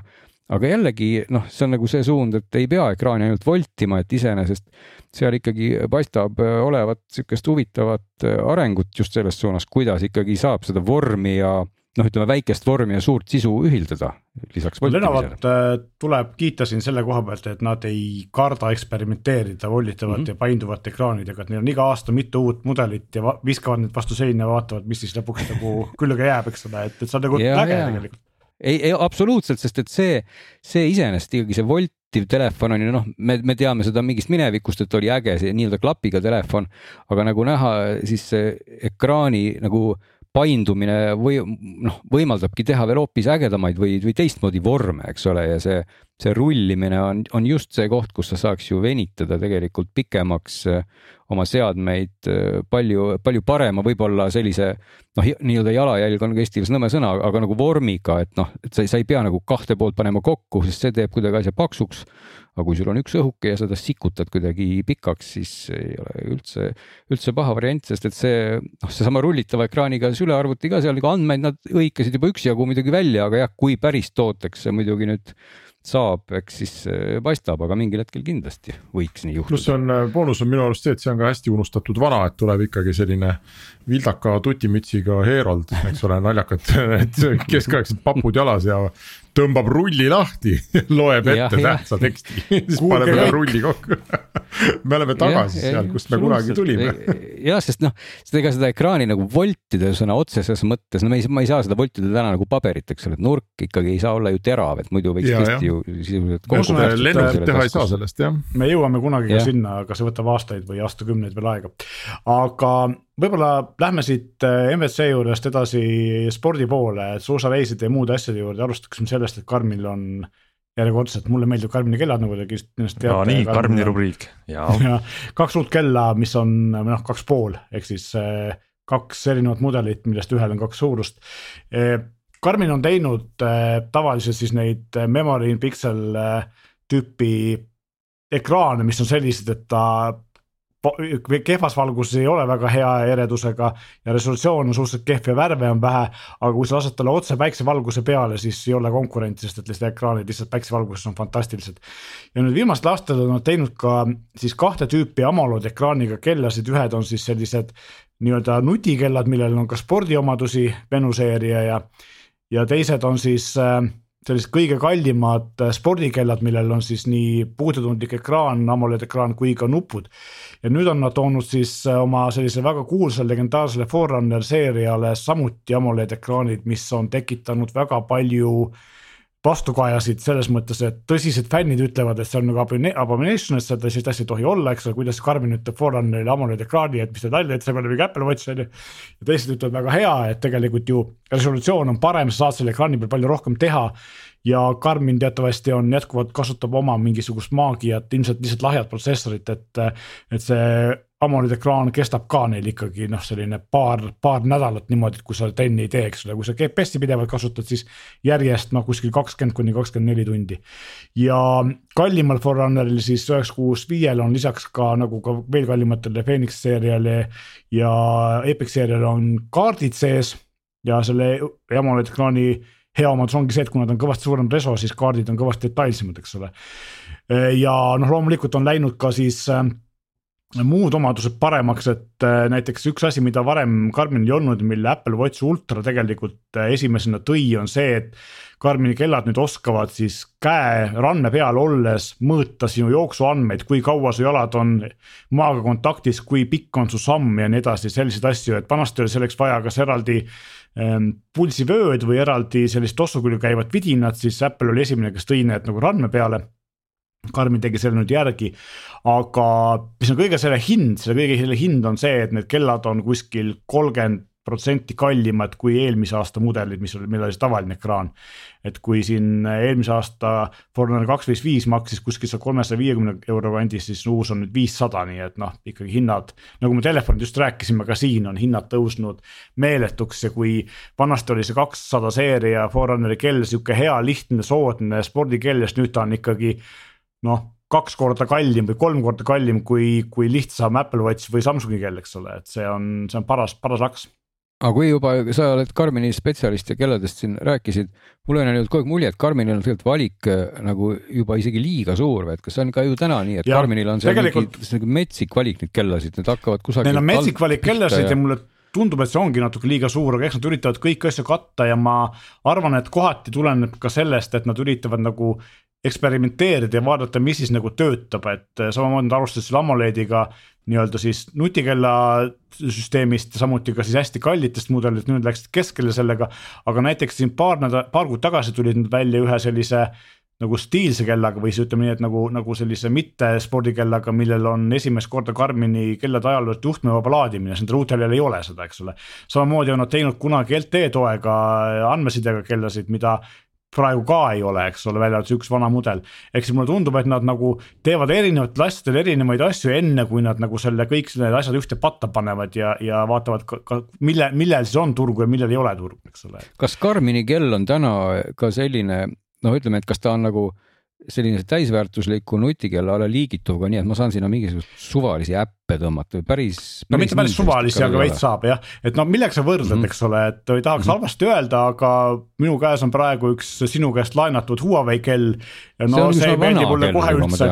aga jällegi noh, see on nagu see suund, et ei pea ekraani ainult voltima, et iseenesest seal ikkagi paistab äh, olevat niisugust huvitavat äh, arengut just selles suunas, kuidas ikkagi saab seda vormi ja noh, ütleme väikest vormi ja suurt sisu ühildada lisaks. Lenovat äh, tuleb kiita siin selle koha pealt, et nad ei karda eksperimenteerida volditavate mm -hmm. ja painduvate ekraanidega, et neil on iga aasta mitu uut mudelit ja viskavad need vastu seina ja vaatavad, mis siis lõpuks nagu külge jääb, eks ole, et, et see on nagu ja, äge tegelikult ei, ei absoluutselt, sest et see, see iseenesest ikkagi see voltiv telefon on ju noh, me, me teame seda mingist minevikust, et oli äge see nii-öelda klapiga telefon, aga nagu näha, siis ekraani nagu paindumine või noh, võimaldabki teha veel hoopis ägedamaid või, või teistmoodi vorme, eks ole, ja see, see rullimine on, on just see koht, kus sa saaks ju venitada tegelikult pikemaks äh, oma seadmeid äh, palju, palju parema, võib-olla sellise noh, nii-öelda jalajälg on ka eesti keeles nõme sõna, aga nagu vormiga, et noh, et sa, sa ei pea nagu kahte poolt panema kokku, sest see teeb kuidagi asja paksuks aga kui sul on üks õhuke ja seda sikutad kuidagi pikaks, siis ei ole üldse, üldse paha variant, sest et see noh, seesama rullitava ekraaniga sülearvuti ka seal nagu andmeid nad hõikasid juba üksjagu muidugi välja, aga jah, kui päris tooteks see muidugi nüüd saab, eks siis äh, paistab, aga mingil hetkel kindlasti võiks nii juhtuda. pluss on, äh, boonus on minu arust see, et see on ka hästi unustatud vana, et tuleb ikkagi selline vildaka tutimütsiga Herold, eks ole, naljakad need keskaegsed papud jalas ja tõmbab rulli lahti loeb ette tähtsa teksti siis paneb ühe rulli kokku me oleme tagasi ja, seal, kust me kunagi tulime jah, sest noh, ega seda ekraani nagu voltida sõna otseses mõttes, no me ei, ma ei saa seda voltida täna nagu paberit, eks ole, et nurk ikkagi ei saa olla ju terav, et muidu võiks tõesti ju sisuliselt. lennukit teha ei saa sellest jah. me jõuame kunagi ja. ka sinna, aga see võtab aastaid või aastakümneid veel aega. aga võib-olla lähme siit äh, MWC juurest edasi spordi poole, suusareiside ja muude asjade juurde, alustaksime sellest, et Karmil on järjekordselt, mulle meeldib Karmini kellad, nagu te kindlasti teate. no nii, Karmini rubriik, jaa ja,. kaks uut kella, mis on noh, kaks pool, ehk siis äh, kaks erinevat mudelit, millest ühel on kaks suurust. Äh, Karmin on teinud tavaliselt siis neid memory in pixel tüüpi ekraane, mis on sellised, et ta kehvas valguses ei ole väga hea eredusega ja resolutsioon on suhteliselt kehv ja värve on vähe. aga kui sa lased talle otse päiksevalguse peale, siis ei ole konkurentsi, sest et lihtsalt ekraanid lihtsalt päiksevalguses on fantastilised. ja nüüd viimastel aastatel on nad teinud ka siis kahte tüüpi AMOLED ekraaniga kellasid, ühed on siis sellised nii-öelda nutikellad, millel on ka spordiomadusi, Venu-seeria ja, ja teised on siis äh, sellised kõige kallimad spordikellad, millel on siis nii puutetundlik ekraan, AMOLED ekraan kui ka nupud. Ja nüüd on nad toonud siis äh, oma sellise väga kuulsale legendaarsele Forerunner seeriale samuti AMOLED ekraanid, mis on tekitanud väga palju vastukajasid selles mõttes, et tõsised fännid ütlevad, et see on nagu abomination, et seda sellist asja ei tohi olla, eks ole, kuidas Karmen ütleb Forerunnerile AMOLED ekraani, et mis te nalja, et see peab mingi Apple Watch on ju. ja teised ütlevad väga hea, et tegelikult ju resolutsioon on parem, sa saad selle ekraani peal palju rohkem teha ja Karmin teatavasti on jätkuvalt, kasutab oma mingisugust maagiat, ilmselt lihtsalt lahjat protsessorit, et, et see AMOLED ekraan kestab ka neil ikkagi noh, selline paar, paar nädalat niimoodi, et kui sa trenni ei tee, eks ole, kui sa GPS-i pidevalt kasutad, siis järjest noh, kuskil kakskümmend kuni kakskümmend neli tundi. ja kallimal Forerunneril siis üheksa kuus viiel on lisaks ka nagu ka veel kallimatele Phoenix seeriale ja Epic seeriale on kaardid sees ja selle AMOLED ekraani hea omadus ongi see, et kuna ta on kõvasti suurem reso, siis kaardid on kõvasti detailsemad, eks ole. ja noh, loomulikult on läinud ka siis äh, muud omadused paremaks, et äh, näiteks üks asi, mida varem Karminil ei olnud, mille Apple Watch Ultra tegelikult äh, esimesena tõi, on see, et Karmini kellad nüüd oskavad siis käe ranne peal olles mõõta sinu jooksuandmeid, kui kaua su jalad on maaga kontaktis, kui pikk on su samm ja nii edasi, selliseid asju, et vanasti oli selleks vaja kas eraldi ähm, pulsivööd või eraldi sellist tossu külge käivat vidinat, siis Apple oli esimene, kes tõi need nagu randme peale Karmin tegi selle nüüd järgi, aga mis on kõige selle hind, selle kõige selle hind on see, et need kellad on kuskil kolmkümmend protsenti kallimad kui eelmise aasta mudelid, mis oli, millel oli siis tavaline ekraan. et kui siin eelmise aasta Forerunner kaks viis viis maksis kuskil seal kolmesaja viiekümne euro kandis, siis uus on nüüd viissada, nii et noh, ikkagi hinnad. nagu me telefonid just rääkisime, ka siin on hinnad tõusnud meeletuks ja kui vanasti oli see kakssada seeria Forerunneri kell sihuke hea, lihtne, soodne spordikell, siis nüüd ta on ikkagi noh, kaks korda kallim või kolm korda kallim kui, kui lihtsam Apple Watch või Samsungi kell, eks ole, et see on, see on paras, paras laks aga kui juba sa oled Karmini spetsialist ja kelladest siin rääkisid, mul on jäänud kogu aeg mulje, et Karminil on tegelikult valik äh, nagu juba isegi liiga suur või et kas see on ka ju täna nii, et ja, Karminil on see tegelikult... mingi, nagu metsik valik neid kellasid, need hakkavad kusagil. Neil on metsik valik kellasid ja, ja mulle tundub, et see ongi natuke liiga suur, aga eks nad üritavad kõiki asju katta ja ma arvan, et kohati tuleneb ka sellest, et nad üritavad nagu eksperimenteerida ja vaadata, mis siis nagu töötab, et äh, samamoodi nad alustasid AMOLED-iga nii-öelda siis nutikella süsteemist, samuti ka siis hästi kallitest mudelitest, nüüd läksid keskele sellega. aga näiteks siin paar nädalat, paar kuud tagasi tulid nad välja ühe sellise nagu stiilse kellaga või siis ütleme nii, et nagu, nagu sellise mitte spordikellaga, millel on esimest korda Karmini kellade ajaloos juhtmevaba laadimine, nendel uutel ei ole seda, eks ole. samamoodi on nad teinud kunagi LTE toega andmesidega kellasid, mida praegu ka ei ole, eks ole, välja arvatud üks vana mudel. ehk siis mulle tundub, et nad nagu teevad erinevatel asjadel erinevaid asju, enne kui nad nagu selle kõik need asjad ühte patta panevad ja, ja vaatavad ka, ka mille, millel siis on turgu ja millel ei ole turgu, eks ole. kas Karmini kell on täna ka selline noh, ütleme, et kas ta on nagu selline täisväärtusliku nutikellale liigituv ka nii, et ma saan sinna mingisuguseid suvalisi äppe tõmmata või päris, päris. no mitte päris suvalisi, aga veits saab jah, et no millega sa võrdled mm, -hmm. eks ole, et ei tahaks mm -hmm. halvasti öelda, aga minu käes on praegu üks sinu käest laenatud Huawei kell. no see, see ei meeldi mulle kohe üldse.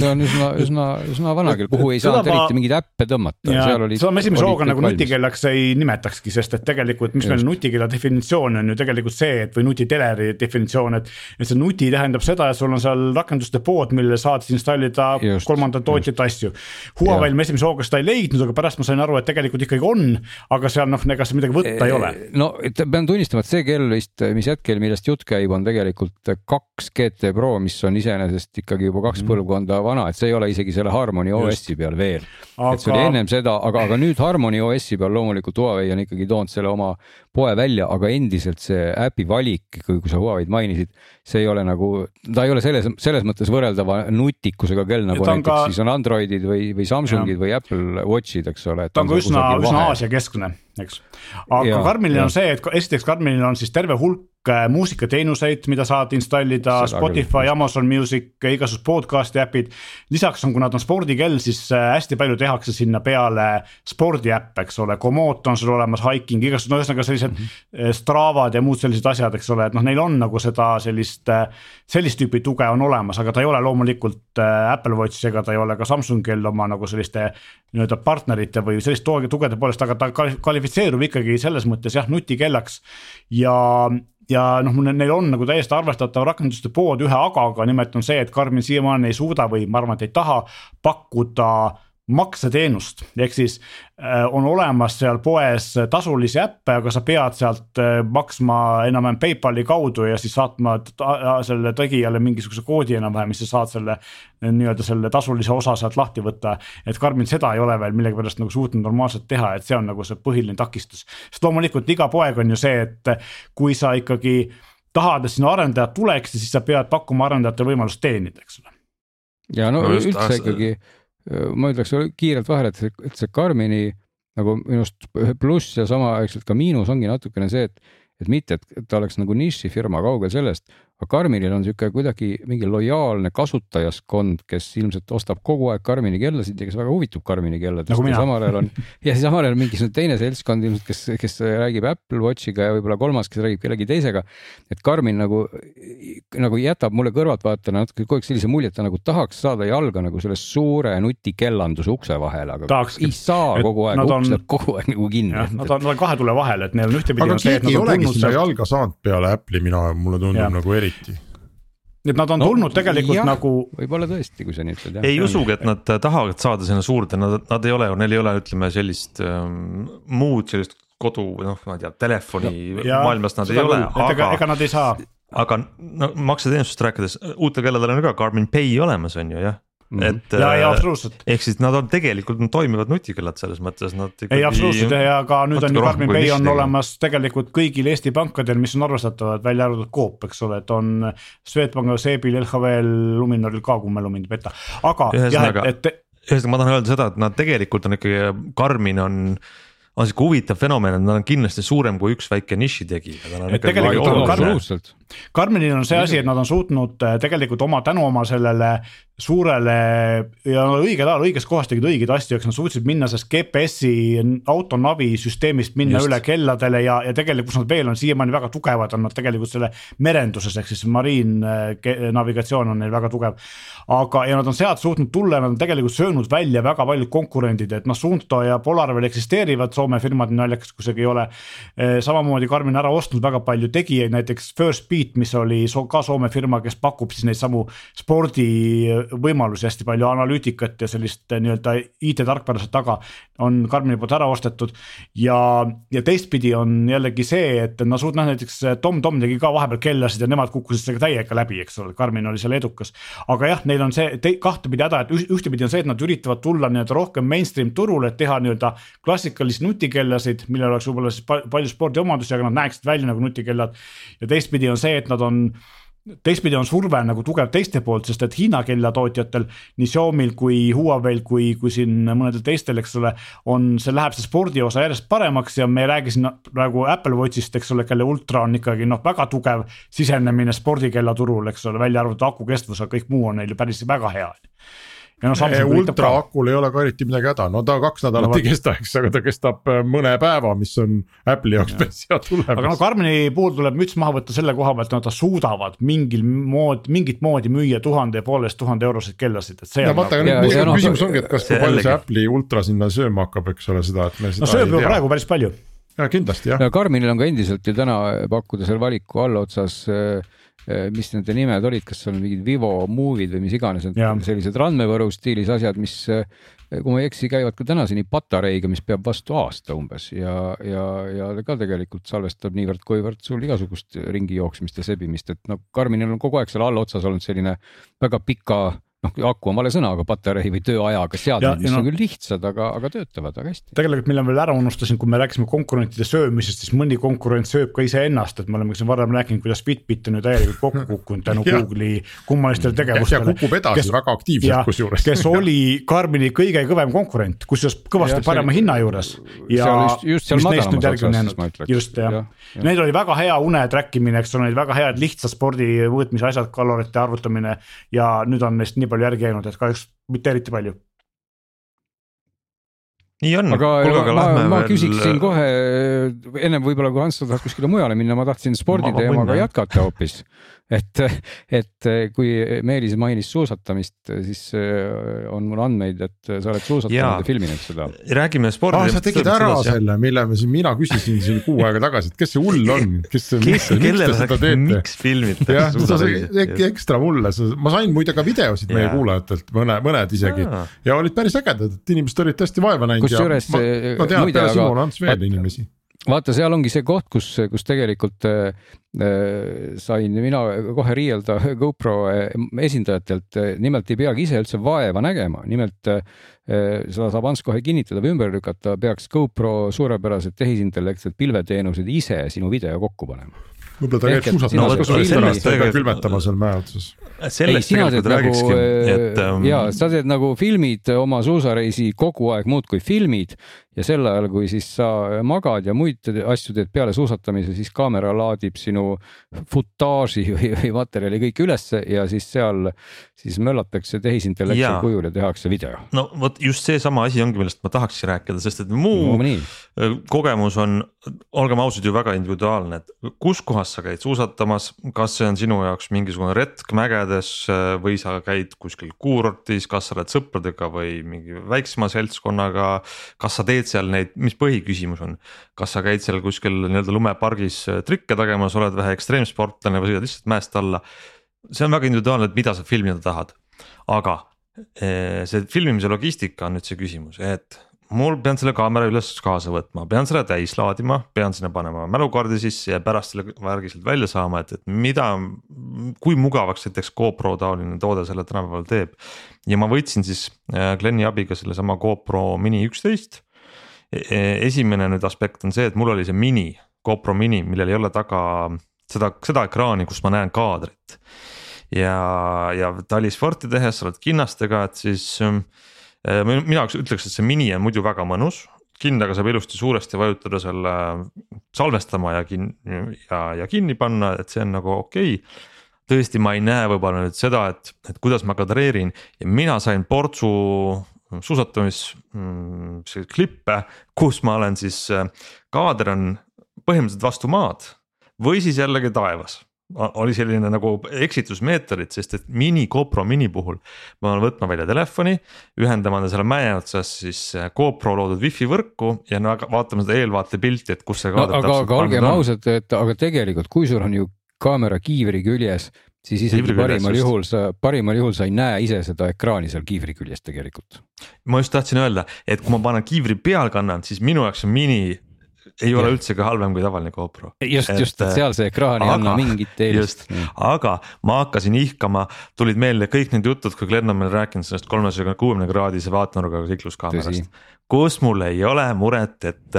see on üsna, üsna, üsna vana kell, kuhu ei saanud eriti mingeid äppe tõmmata. seda ma esimese hooga nagu nutikellaks ei nimetakski, sest et tegelikult, mis meil nutikella definitsioon on ju tegelikult see, et või nutiteleri definitsioon, et. et see nuti tähendab seda, et sul on seal rakenduste pood, mille saad installida kolmanda tootjate asju. Huawei'l me esimese hooga seda ei leidnud, aga pärast ma sain aru, et tegelikult ikkagi on, aga seal noh, ega seal midagi võtta ei ole. no pean tunnistama, et see kell vist, mis hetkel, millest jutt käib, on tegelikult kaks GT Pro, mis on iseenesest ikkagi juba kaks mm. põlvkonda vana, et see ei ole isegi selle Harmony OS-i peal veel aga.... et see oli ennem seda, aga, aga nüüd Harmony OS-i peal loomulikult Huawei on ikkagi toonud selle oma poe välja, aga endiselt see äpi valik, kui sa Huawei'd mainisid, see ei ole nagu, ta ei ole selles, selles mõttes võrreldava nutikusega kell nagu näiteks ka... siis on Androidid või, või Samsungid ja. või Apple Watchid, eks ole. ta on ka üsna, üsna Aasia keskne, eks. aga Karminil on see, et esiteks Karminil on siis terve hulk muusikateenuseid, mida saad installida, Spotify, Amazon Music, igasugused podcast'i äpid. lisaks on, kui nad on spordikell, siis äh, hästi palju tehakse sinna peale spordiäppe, eks ole, Komoot on sul olemas, Hiking, igasugused, no ühesõnaga sellised mm -hmm. Stravad ja muud sellised asjad, eks ole, et noh, neil on nagu seda sellist, sellist tüüpi tuge on olemas, aga ta ei ole loomulikult Apple Watch ega ta ei ole ka Samsungil oma nagu selliste nii-öelda partnerite või sellist tugede poolest, aga ta kvalifitseerub ikkagi selles mõttes jah, nutikellaks ja ja noh, neil on nagu täiesti arvestatav rakenduste pood ühe agaga, nimelt on see, et Karmin siiamaani ei suuda või ma arvan, et ei taha pakkuda makseteenust, ehk siis äh, on olemas seal poes tasulisi äppe, aga sa pead sealt äh, maksma enam-vähem PayPali kaudu ja siis saatma selle tegijale mingisuguse koodi enam-vähem, mis sa saad selle nii-öelda selle tasulise osa sealt lahti võtta. et Karmin seda ei ole veel millegipärast nagu suutnud normaalselt teha, et see on nagu see põhiline takistus. sest loomulikult iga poeg on ju see, et kui sa ikkagi tahad, et sinu arendajad tuleksid, siis sa pead pakkuma arendajatele võimalust teenida, eks ole. ja no, no üldse ikkagi ma ütleks kiirelt vahele, et see, et see Karmini nagu minu arust pluss ja samaaegselt ka miinus ongi natukene see, et et mitte, et ta oleks nagu nišifirma, kaugel sellest, aga Karminil on niisugune kuidagi mingi lojaalne kasutajaskond, kes ilmselt ostab kogu aeg Karmini kellasid ja kes väga huvitub Karmini kelladest nagu ja samal ajal on ja samal ajal mingisugune teine seltskond ilmselt, kes, kes räägib Apple Watchiga ja võib-olla kolmas, kes räägib kellegi teisega. et Karmin nagu, nagu jätab mulle kõrvaltvaatajana natuke kogu aeg sellise mulje, et ta nagu tahaks saada jalga nagu selle suure nutikellanduse ukse vahele, aga Tahakski. ei saa kogu aeg, uks läheb kogu aeg nagu kinni. Nad on, nad on kahe tule vahel, et neil on ühtepidi aga keegi ei olegi sinna jalga saanud peale Apple'i, mina, mulle tundub ja. nagu eriti eriti et nad on no, tulnud tegelikult jah, nagu. võib-olla tõesti, kui sa nii ütled. ei usugi, et nad tahavad saada sinna suurde, nad, nad ei ole, neil ei ole, ütleme sellist ähm, muud sellist kodu või noh, ma ei tea, telefoni ja, maailmas nad ei ole, aga. ega nad ei saa. aga no makseteenustust rääkides, uutel kelladel on ka Garmin Pay olemas, on ju jah. Et. ja, ja äh, absoluutselt. ehk siis nad on tegelikult nad toimivad nutikellad selles mõttes, nad. ei absoluutselt ja ka nüüd on ju Karmin Pay on olemas tegelikult kõigil Eesti pankadel, mis on arvestatavad, välja arvatud Coop, eks ole, et on Swedbankil, SEB-il, LHV-l, Luminoril ka, kui mälu mind ei peta, aga ühesõnaga, ühesõnaga, ma tahan öelda seda, et nad tegelikult on ikkagi, Karmin on on sihuke huvitav fenomen, et nad on kindlasti suurem kui üks väike nišitegija. Karmenil on see asi, et nad on suutnud äh, tegelikult oma tänu oma sellele suurele ja õigel ajal õiges kohas tegid õigeid asju, eks nad suutsid minna sellest GPS-i autonavi süsteemist minna Just. üle kelladele ja, ja tegelikult, kus nad veel on siiamaani väga tugevad, on nad tegelikult selle merenduses ehk siis mariinnavigatsioon on neil väga tugev. aga, ja nad on sealt suutnud tulla ja nad on tegelikult söönud välja väga paljud konkurendid, et noh, Suunto ja Polar veel eksisteerivad, Soome firmad, naljakas kui ka ei ole. Eh, samamoodi Karmin ära ostnud väga palju tegijaid, näiteks First Beat, mis oli ka Soome firma, kes pakub siis neid samu spordi võimalusi, hästi palju analüütikat ja sellist nii-öelda IT-tarkvara seal taga on Karmini poolt ära ostetud. ja, ja teistpidi on jällegi see, et no suut-, noh näiteks Tom-Tom tegi ka vahepeal kellasid ja nemad kukkusid sellega täiega läbi, eks ole, Karmin oli seal edukas. aga jah, neil on see te, kahtepidi häda, et ühtepidi on see, et nad üritavad tulla nii-öelda rohkem mainstream turule, et teha nii-öelda klassikalisi nutikellasid, millel oleks võib-olla siis palju spordiomadusi, aga nad näeksid välja nagu nutikellad. ja teistpidi on see, et nad on teistpidi on surve nagu tugev teiste poolt, sest et Hiina kellatootjatel, nii Xiaomi'l kui Huawei'l kui, kui siin mõnedel teistel, eks ole, on, see läheb see spordiosa järjest paremaks ja me ei räägi siin praegu Apple Watchist, eks ole, kelle ultra on ikkagi noh, väga tugev sisenemine spordikellaturul, eks ole, välja arvatud aku kestvus, aga kõik muu on neil ju päris väga hea no ultra akul ei ole ka eriti midagi häda, no ta kaks nädalat ei kesta, eks, aga ta kestab äh, mõne päeva, mis on Apple'i jaoks päris hea tulemus. aga no Karmini puhul tuleb müts maha võtta selle koha pealt, nad suudavad mingil mood, mingit moodi müüa tuhande ja pooleteist tuhande euroseid kellasid, et see. no vaata, aga nüüd no, küsimus ongi, et kas, kui palju see Apple'i ultra sinna sööma hakkab, eks ole, seda, et me seda no sööb ju praegu päris palju. ja kindlasti jah. no Karminil on ka endiselt ju täna pakkuda seal valiku allotsas Äh, mis nende nimed olid, kas seal mingid Vivo Move'id või mis iganes, sellised randmevõru stiilis asjad, mis äh, kui ma ei eksi, käivad ka tänaseni patareiga, mis peab vastu aasta umbes. Ja, ja, ja ka tegelikult salvestab niivõrd-kuivõrd sul igasugust ringi jooksmist ja sebimist, et no Karminil on kogu aeg seal allotsas olnud selline väga pika noh, aku on vale sõna, aga patarei või tööajaga seadmed, mis no, on küll lihtsad, aga, aga töötavad väga hästi. tegelikult, mille ma veel ära unustasin, kui me rääkisime konkurentide söömisest, siis mõni konkurent sööb ka iseennast, et me oleme siin varem rääkinud, kuidas Fitbit on ju täielikult kokku kukkunud tänu Google'i kummalistele tegevustele. ja kukub edasi kes, väga aktiivselt kusjuures. kes oli Karmini kõige kõvem konkurent, kusjuures kõvasti parema hinna juures. ja just, just seal madalamas otsas, just jah ja, ja., neil oli väga hea une track imine, eks ole, väga head lihtsa spordi mõõtmise asjad, kalorite arvutamine ja nüüd on neist nii palju järgi jäänud, et kahjuks mitte eriti palju. Nii on. aga, aga ma, ma veel... küsiksin kohe ennem võib-olla, kui Ants tahab kuskile mujale minna, ma tahtsin sporditeemaga jätkata hoopis et, et kui Meelis mainis suusatamist, siis äh, on mul andmeid, et sa oled suusatanud ja, ja filminud seda. räägime spordist ah,. sa tegid ära sedasi, selle, mille me siin, mina küsisin siin kuu aega tagasi, et kes see hull on, kes, miks, miks te seda teete? miks filmite? jah, sa ekstra mulle, ma sain muide ka videosid meie kuulajatelt, mõne, mõned isegi ja, ja olid päris ägedad, et inimesed olid tõesti vaeva näinud. kusjuures. ma, ma tean, et peale Simon Ants veel inimesi vaata, seal ongi see koht, kus, kus tegelikult äh, äh sain mina kohe riielda GoPro äh, esindajatelt, nimelt ei peagi ise üldse vaeva nägema, nimelt äh, seda saab Ants kohe kinnitada või ümber lükata, peaks GoPro suurepärased tehisintellektsed pilveteenused ise sinu video kokku panema. Võib-olla ta käib suusatamas, ta peab külmetama seal mäe otsas. sellest tegelikult räägikski, et ähm.... ja sa teed nagu filmid oma suusareisi kogu aeg muudkui filmid ja sel ajal, kui siis sa magad ja muid asju teed peale suusatamise, siis kaamera laadib sinu futaaži või, või materjali kõik ülesse ja siis seal siis möllatakse tehisintellektsel kujul ja tehakse video. no vot just seesama asi ongi, millest ma tahakski rääkida, sest et muu no, kogemus on, olgem ausad, ju väga individuaalne, et kus kohas sa käid suusatamas, kas see on sinu jaoks mingisugune retk mägedes või sa käid kuskil kuurortis, kas sa oled sõpradega või mingi väiksema seltskonnaga, kas sa teed teed seal neid, mis põhiküsimus on, kas sa käid seal kuskil nii-öelda lumepargis äh, trikke tegemas, oled vähe ekstreemsportlane või sõidad lihtsalt mäest alla. see on väga individuaalne, et mida sa filmida tahad, aga äh, see filmimise logistika on nüüd see küsimus, et mul pean selle kaamera üles kaasa võtma, pean selle täis laadima, pean sinna panema mälukaardi sisse ja pärast selle värgi sealt välja saama, et, et mida, kui mugavaks näiteks GoPro taoline toode selle tänapäeval teeb. ja ma võtsin siis äh, Glenni abiga sellesama GoPro mini üksteist esimene nüüd aspekt on see, et mul oli see mini, GoPro mini, millel ei ole taga seda, seda ekraani, kus ma näen kaadrit. ja, ja talisporti tehes sa oled kinnastega, et siis äh, mina ütleks, et see mini on muidu väga mõnus kindaga saab ilusti suuresti vajutada selle salvestama ja kin- ja, ja kinni panna, et see on nagu okei okay. tõesti, ma ei näe võib-olla nüüd seda, et, et kuidas ma kadreerin ja mina sain portsu suusatamis mm, klippe, kus ma olen siis, äh, kaader on põhimõtteliselt vastu maad või siis jällegi taevas oli selline nagu eksitusmeetodid, sest et mini GoPro mini puhul ma pean võtma välja telefoni, ühendama ta selle mäe otsas siis äh, GoPro loodud wifi võrku ja no vaatame seda eelvaatepilti, et kus see no,. aga, aga olgem ausad, et aga tegelikult, kui sul on ju kaamera kiivri küljes, siis isegi parimal juhul sa, parimal juhul sa ei näe ise seda ekraani seal kiivri küljes tegelikult. ma just tahtsin öelda, et kui ma panen kiivri peal kannan, siis minu jaoks on mini ei ole üldse ka halvem kui tavaline GoPro. just, just, et seal see ekraan ei anna mingit eelist. aga ma hakkasin ihkama, tulid meelde kõik need jutud, kui Glen on meile rääkinud sellest kolmesaja kuuekümne kraadise vaatenurgaga seikluskaamerast kus mul ei ole muret, et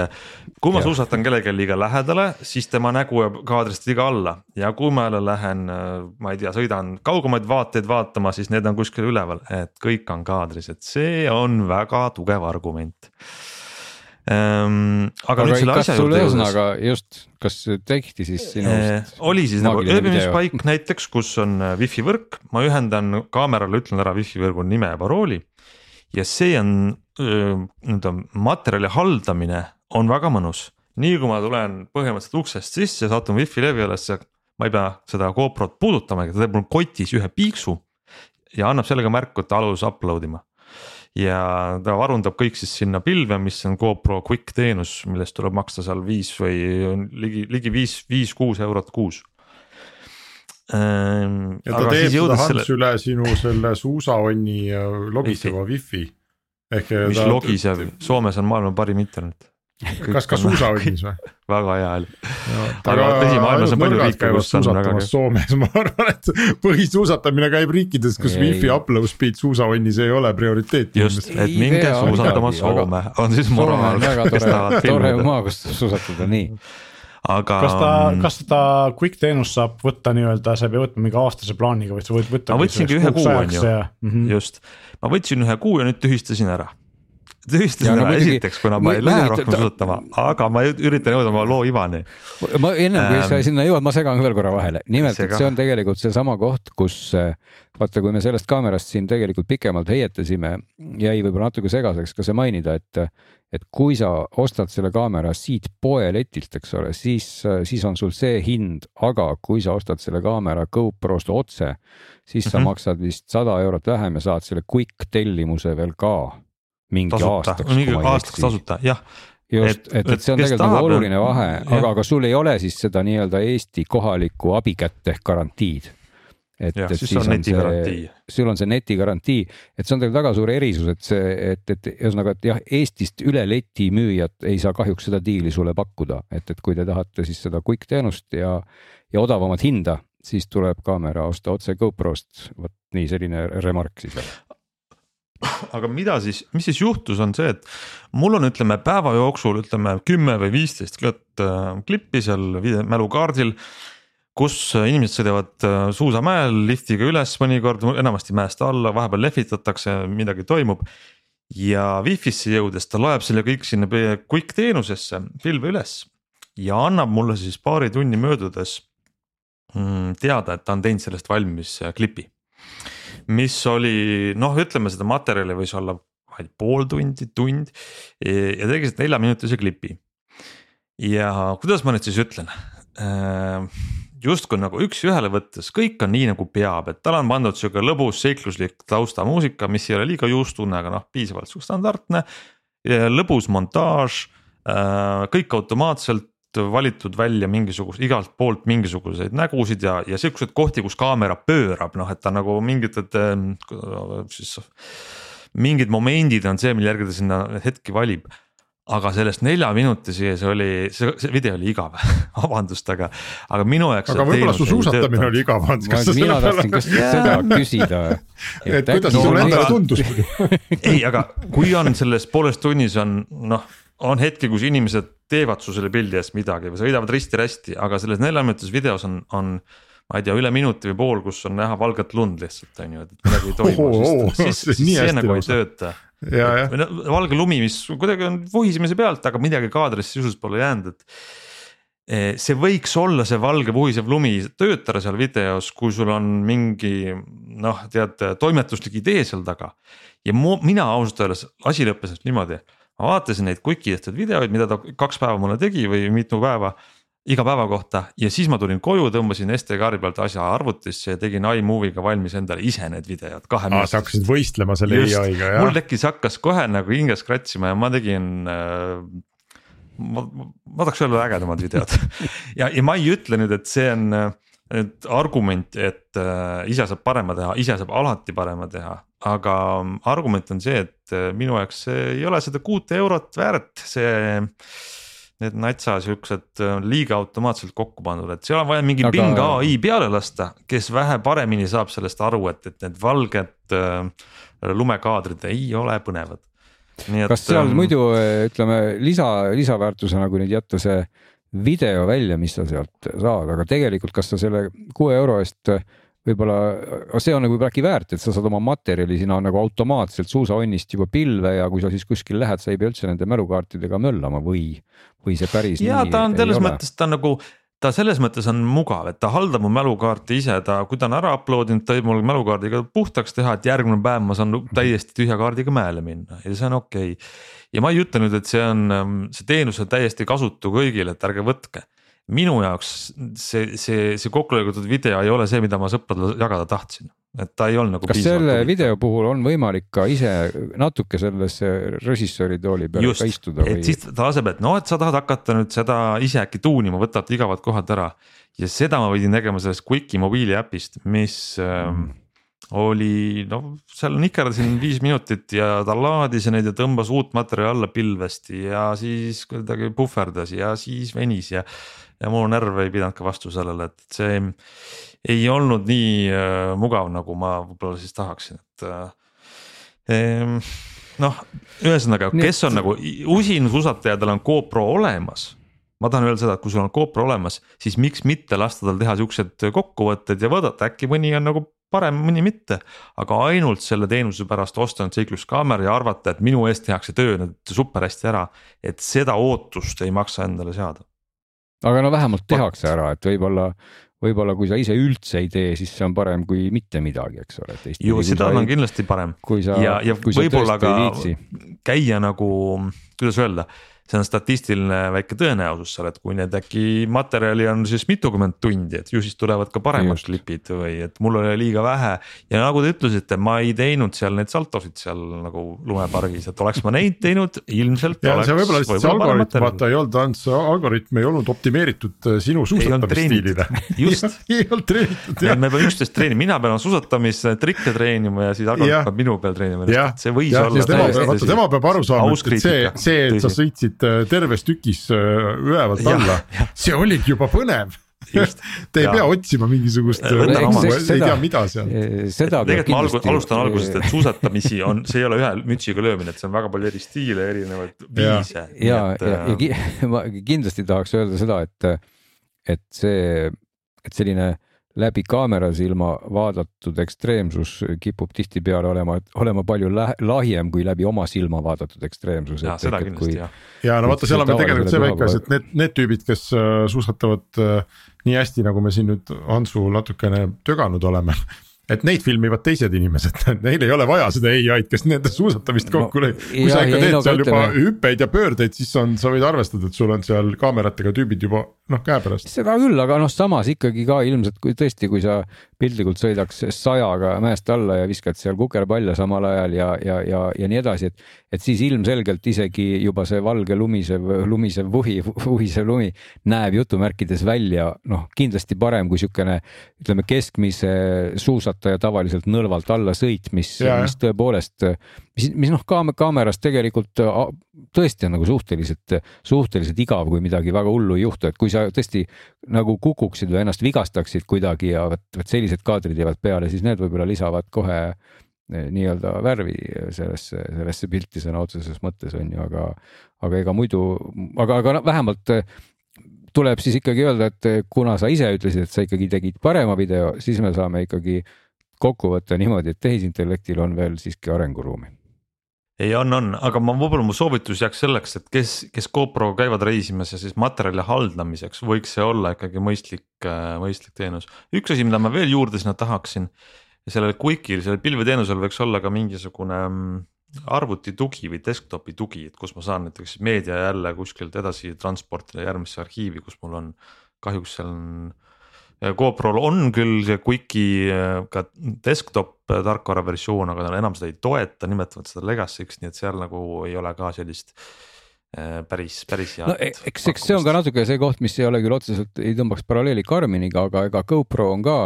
kui ma ja. suusatan kellelegi liiga lähedale, siis tema nägu jääb kaadrist liiga alla. Ja kui ma jälle lähen, ma ei tea, sõidan kaugemaid vaateid vaatama, siis need on kuskil üleval, et kõik on kaadris, et see on väga tugev argument ähm,. aga, aga nüüd selle asja juurde ühesõnaga just, kas tehti siis sinust? oli siis nagu ööbimispaik näiteks, kus on äh, wifi võrk, ma ühendan kaamerale, ütlen ära wifi võrgu nime ja parooli ja see on nii-öelda materjali haldamine on väga mõnus. nii kui ma tulen põhimõtteliselt uksest sisse, satun wifi levi ülesse, ma ei pea seda GoPro-t puudutamagi, ta teeb mul kotis ühe piiksu ja annab sellega märku, et ta alus upload ima. Ja ta varundab kõik siis sinna pilve, mis on GoPro Quick teenus, millest tuleb maksta seal viis või ligi, ligi viis, viis-kuus eurot kuus ähm,. ja ta teeb seda Hans selle... üle sinu selle suusaonni logiseva wifi ehk. mis ta... logisev, Soomes on maailma parim internet. Kas ka suusaõnnis või? väga hea oli. aga tõsi, maailmas on palju riike, kus on väga hea. Soomes, ma arvan, et põhisuusatamine käib riikides, kus wifi upload speed suusaõnnis ei ole prioriteet. just, et minge suusatama Soome, on siis moraal. väga tore, tore maa, kus suusatada, nii aga. kas ta, kas seda quick teenust saab võtta nii-öelda, sa ei pea võtma mingi aastase plaaniga, vaid sa võid võtta. ma võtsingi ühe kuu on ju, mhm. just, ma võtsin ühe kuu ja nüüd tühistasin ära tühistasin ära muidugi, esiteks, kuna ma ei lähe rohkem suusatama, aga ma üritan jõuda oma loo ivani. ma ennem kui ähm, sa sinna jõuad, ma segan veel korra vahele, nimelt, et see on tegelikult seesama koht, kus vaata, kui me sellest kaamerast siin tegelikult pikemalt heietasime, jäi võib-olla natuke segaseks ka see mainida, et et kui sa ostad selle kaamera siit poeletilt, eks ole, siis, siis on sul see hind, aga kui sa ostad selle kaamera GoProst otse, siis mm -hmm. sa maksad vist sada eurot vähem ja saad selle quick tellimuse veel ka mingi tasuta, aastaks. mingi aastaks tasuta, jah. Just, et, et, see on tegelikult nagu oluline vahe, aga, aga sul ei ole siis seda nii-öelda Eesti kohalikku abikätt ehk garantiid? Et, et siis on, on see, sul on see netigarantii, et see on tegelikult väga suur erisus, et see, et, et ühesõnaga, et jah, Eestist üle leti müüjad ei saa kahjuks seda diili sulle pakkuda, et, et kui te tahate siis seda quick teenust ja, ja odavamat hinda, siis tuleb kaamera osta otse GoProst, vot nii selline remark siis aga mida siis, mis siis juhtus, on see, et mul on, ütleme päeva jooksul ütleme kümme või viisteist äh, klippi seal mälukaardil kus inimesed sõidavad äh, suusamäel liftiga üles mõnikord, enamasti mäest alla, vahepeal lehvitatakse, midagi toimub. ja Wi-Fi'sse jõudes ta loeb selle kõik sinna Quick teenusesse pilve üles ja annab mulle siis paari tunni möödudes mm, teada, et ta on teinud sellest valmis äh, klipi. Mis oli noh, ütleme seda materjali võis olla pool tundi, tund ja tegi seda neljaminutise klipi. ja kuidas ma nüüd siis ütlen äh, justkui nagu üks-ühele võttes kõik on nii nagu peab, et tal on pandud sihuke lõbus seikluslik taustamuusika, mis ei ole liiga juustune, aga noh, piisavalt sihuke standardne. lõbus montaaž, äh, kõik automaatselt valitud välja mingisugust, igalt poolt mingisuguseid nägusid ja, ja siukseid kohti, kus kaamera pöörab, noh, et ta nagu mingid, et siis. mingid momendid on see, mille järgi ta sinna hetki valib aga sellest nelja minuti sees oli, see, see video oli igav vabandust, aga, aga minu jaoks. aga võib-olla su suusatamine oli igav, Hans, kas sa selle peale. just seda küsida. et kuidas sulle endale tundus ei, aga kui on selles pooles tunnis on noh, on hetki, kus inimesed teevad su selle pildi eest midagi või sõidavad risti-rästi, aga selles neljaminutises videos on, on ma ei tea, üle minuti või pool, kus on näha valget lund lihtsalt on ju, et midagi ei toimu oh,, oh, siis, siis, see nagu ei tööta noh, valge lumi, mis kuidagi on vuhisemise pealt, aga midagi kaadrisse sisuliselt pole jäänud, et. Eh, see võiks olla see valge vuhisev lumi töötada seal videos, kui sul on mingi noh, tead toimetuslik idee seal taga. ja mu, mina ausalt öeldes, asi lõppes niimoodi, ma vaatasin neid Quicki tehtud videoid, mida ta kaks päeva mulle tegi või mitu päeva iga päeva kohta ja siis ma tulin koju, tõmbasin SD-kaardi pealt asja arvutisse ja tegin iMovie'ga valmis endale ise need videod kahe minutit. sa hakkasid võistlema selle ai-ga jah? mul tekkis, hakkas kohe nagu hinge scratch ima ja ma tegin äh, ma, ma tahaks öelda ägedamad videod ja, ja ma ei ütle nüüd, et see on nüüd argument, et äh, ise saab parema teha, ise saab alati parema teha. aga argument on see, et äh, minu jaoks ei ole seda kuute eurot väärt, see need natsa siuksed äh, liiga automaatselt kokku pandud, et seal on vaja mingi Aga... Bing ai peale lasta, kes vähe paremini saab sellest aru, et, et need valged äh, lumekaadrid ei ole põnevad. kas seal ähm, muidu ütleme lisa, lisaväärtusena, kui nüüd jätta see video välja, mis sa sealt saad, aga tegelikult, kas sa selle kuue euro eest võib-olla see on nagu võib-olla äkki väärt, et sa saad oma materjali sinna nagu automaatselt suusaonnist juba pilve ja kui sa siis kuskil lähed, sa ei pea üldse nende mälukaartidega möllama või, või see päris. ja ta on selles mõttes, ta on nagu ta selles mõttes on mugav, et ta haldab mu mälukaarti ise, ta, kui ta on ära upload inud, ta võib mul mälukaardiga puhtaks teha, et järgmine päev ma saan täiesti tühja kaardiga mäele minna ja see on okei. okay.. ja ma ei ütle nüüd, et see on, see teenus on täiesti kasutu kõigile, et ärge võtke. minu jaoks see, see, see kokku lõigatud video ei ole see, mida ma sõpradele jagada tahtsin, et ta ei olnud nagu. kas selle huvitav. video puhul on võimalik ka ise natuke sellesse režissööri tooli peal Just, ka istuda? et või... siis ta laseb, et noh, et sa tahad hakata nüüd seda ise äkki tuunima, võtad igavad kohad ära. ja seda ma pidin tegema sellest Quicki mobiiliäpist, mis mm. äh, oli noh, seal nikerdasin viis minutit ja ta laadis neid ja tõmbas uut materjali alla pilvesti ja siis kuidagi puhverdas ja siis venis ja ja mu närv ei pidanud ka vastu sellele, et see ei olnud nii äh, mugav, nagu ma võib-olla siis tahaksin, et äh,. noh, ühesõnaga, kes on nagu usin suusataja, tal on GoPro olemas ma tahan öelda seda, et kui sul on GoPro olemas, siis miks mitte lasta tal teha siuksed kokkuvõtted ja vaadata, äkki mõni on nagu parem, mõni mitte. aga ainult selle teenuse pärast osta nüüd seikluskaamera ja arvata, et minu eest tehakse töö nüüd super hästi ära, et seda ootust ei maksa endale seada aga no vähemalt tehakse ära, et võib-olla, võib-olla kui sa ise üldse ei tee, siis see on parem kui mitte midagi, eks ole. ju, seda on kindlasti parem sa, ja, ja võib-olla ka käia nagu, kuidas öelda see on statistiline väike tõenäosus seal, et kui need äkki materjali on siis mitukümmend tundi, et ju siis tulevad ka paremad Just. klipid või et mul oli liiga vähe. ja nagu te ütlesite, ma ei teinud seal neid saltosid seal nagu lumepargis, et oleks ma neid teinud, ilmselt. ja see võib-olla lihtsalt see algoritm, vaata ei olnud, Ants, algoritm ei olnud optimeeritud äh, sinu suusatamisstiilile. just ei olnud treenitud jah. me peame üksteist treenima, mina pean suusatamistrikke treenima ja siis algoritm peab minu peal treenima, see võis ja, olla. tema peab aru saama, et see, see, et sa sõitsid läksid äh, terves tükis äh, ülevalt alla, see oligi juba põnev Te ei ja. pea otsima mingisugust, äh, ei tea mida seal. tegelikult ma algu, alustan algusest, et suusatamisi on, see ei ole ühe mütsiga löömine, et see on väga palju eri stiile, erinevaid viise. ja, ja, ja, ja ma kindlasti tahaks öelda seda, et, et see et selline läbi kaamerasilma vaadatud ekstreemsus kipub tihtipeale olema, olema palju lahjem kui läbi oma silma vaadatud ekstreemsus. ja seda kindlasti jah. ja no vaata, seal on tegelikult see väike asi, et need, need tüübid, kes äh, suusatavad äh, nii hästi, nagu me siin nüüd Hansu natukene töganud oleme et neid filmivad teised inimesed, neil ei ole vaja seda ai-d, kes nende suusatamist kokku lõi no,. kui ja, sa ikka teed seal juba hüppeid ja pöördeid, siis on, sa võid arvestada, et sul on seal kaameratega tüübid juba noh käepärast. seda küll, aga noh, samas ikkagi ka ilmselt, kui tõesti, kui sa piltlikult sõidaks sajaga mäest alla ja viskad seal kukerpalle samal ajal ja, ja, ja, ja nii edasi, et. et siis ilmselgelt isegi juba see valge lumisev, lumisev vuhi, vuhisev lumi näeb jutumärkides välja noh, kindlasti parem kui siukene ütleme, keskmise suusataja tavaliselt nõlvalt alla sõit, mis, tõepoolest mis, mis noh, kaameras tegelikult äh, tõesti on nagu suhteliselt, suhteliselt igav, kui midagi väga hullu ei juhtu, et kui sa tõesti nagu kukuksid või ennast vigastaksid kuidagi ja vot, vot sellised kaadrid jäävad peale, siis need võib-olla lisavad kohe eh, nii-öelda värvi sellesse, sellesse pilti sõna otseses mõttes on ju, aga, aga ega muidu, aga, aga vähemalt eh, tuleb siis ikkagi öelda, et eh, kuna sa ise ütlesid, et sa ikkagi tegid parema video, siis me saame ikkagi kokku võtta niimoodi, et tehisintellektil on veel siiski arenguruumi ei, on, on, aga ma võib-olla mu soovitus jääks selleks, et kes, kes GoPro käivad reisimas ja siis materjali haldamiseks võiks see olla ikkagi mõistlik, äh, mõistlik teenus. üks asi, mida ma veel juurde sinna tahaksin, sellel Quickil, sellel pilveteenusel võiks olla ka mingisugune mm, arvuti tugi või desktopi tugi, et kus ma saan näiteks meedia jälle kuskilt edasi transportida järgmisse arhiivi, kus mul on kahjuks seal on GoPro'l on küll see Quicki äh, ka desktop tarkvara versioon, aga ta enam seda ei toeta, nimetavad seda legacy'ks, nii et seal nagu ei ole ka sellist äh, päris, päris head. no e-, eks, eks see on ka natuke see koht, mis ei ole küll otseselt, ei tõmbaks paralleeli Karminiga, aga ega GoPro on ka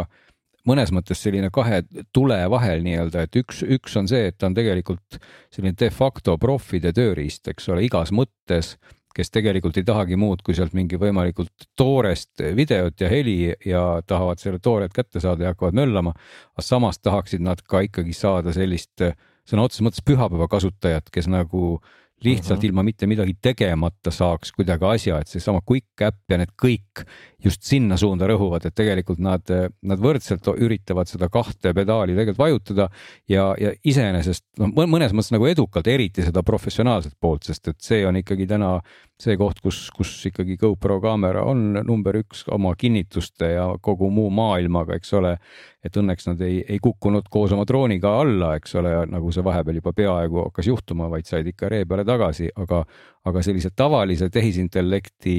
mõnes mõttes selline kahe tule vahel nii-öelda, et üks, üks on see, et ta on tegelikult selline de facto profide tööriist, eks ole, igas mõttes kes tegelikult ei tahagi muud, kui sealt mingi võimalikult toorest videot ja heli ja tahavad selle toored kätte saada ja hakkavad möllama. aga samas tahaksid nad ka ikkagi saada sellist sõna otseses mõttes pühapäeva kasutajat, kes nagu lihtsalt mm -hmm. ilma mitte midagi tegemata saaks kuidagi asja, et seesama Quick äpp ja need kõik just sinna suunda rõhuvad, et tegelikult nad, nad võrdselt üritavad seda kahte pedaali tegelikult vajutada ja, ja iseenesest noh, mõnes mõttes nagu edukalt, eriti seda professionaalset poolt, sest et see on ikkagi täna see koht, kus, kus ikkagi GoPro kaamera on number üks oma kinnituste ja kogu muu maailmaga, eks ole. et õnneks nad ei, ei kukkunud koos oma drooniga alla, eks ole, nagu see vahepeal juba peaaegu hakkas juhtuma, vaid said ikka ree peale tagasi, aga, aga sellise tavalise tehisintellekti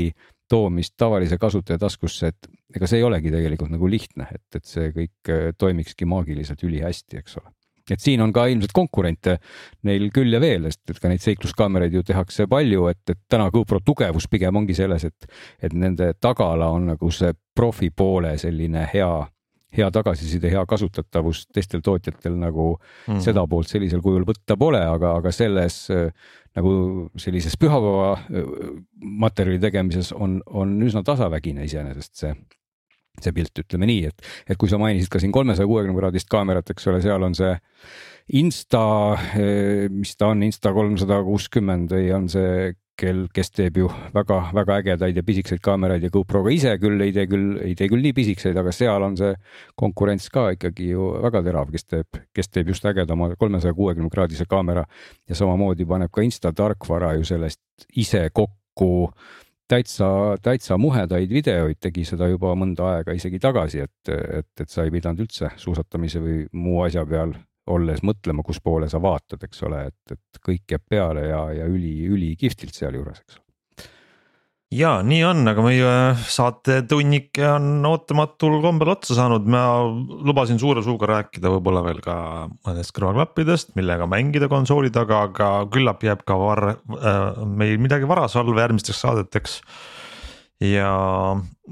toomist tavalise kasutaja taskusse, et ega see ei olegi tegelikult nagu lihtne, et, et see kõik toimikski maagiliselt ülihästi, eks ole et siin on ka ilmselt konkurente neil küll ja veel, sest et ka neid seikluskaameraid ju tehakse palju, et, et täna GoPro tugevus pigem ongi selles, et, et nende tagala on nagu see profi poole selline hea, hea tagasiside, hea kasutatavus teistel tootjatel nagu mm -hmm. seda poolt sellisel kujul võtta pole, aga, aga selles nagu sellises pühapäeva materjali tegemises on, on üsna tasavägine iseenesest see see pilt, ütleme nii, et, et kui sa mainisid ka siin kolmesaja kuuekümne kraadist kaamerat, eks ole, seal on see Insta, eh, mis ta on, Insta kolmsada kuuskümmend või on see kel, kes teeb ju väga-väga ägedaid ja pisikseid kaameraid ja GoProga ise küll ei tee küll, ei tee küll nii pisikseid, aga seal on see konkurents ka ikkagi ju väga terav, kes teeb, kes teeb just ägedama kolmesaja kuuekümne kraadise kaamera. Ja samamoodi paneb ka Insta tarkvara ju sellest ise kokku täitsa, täitsa muhedaid videoid, tegi seda juba mõnda aega isegi tagasi, et, et, et sa ei pidanud üldse suusatamise või muu asja peal olles mõtlema, kus poole sa vaatad, eks ole, et, et kõik jääb peale ja, ja üli, ülikihvtilt sealjuures, eks ja nii on, aga meie saatetunnike on ootamatul kombel otsa saanud, ma lubasin suure suuga rääkida võib-olla veel ka mõnest kõrvaklappidest, millega mängida konsooli taga, aga küllap jääb ka var- äh,, meil midagi varasalve järgmisteks saadeteks. ja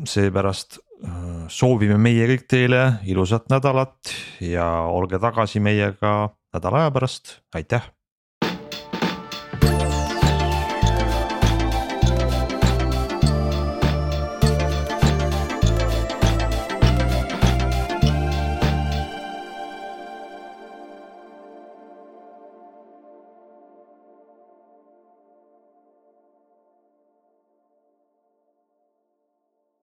seepärast äh, soovime meie kõik teile ilusat nädalat ja olge tagasi meiega nädala aja pärast, aitäh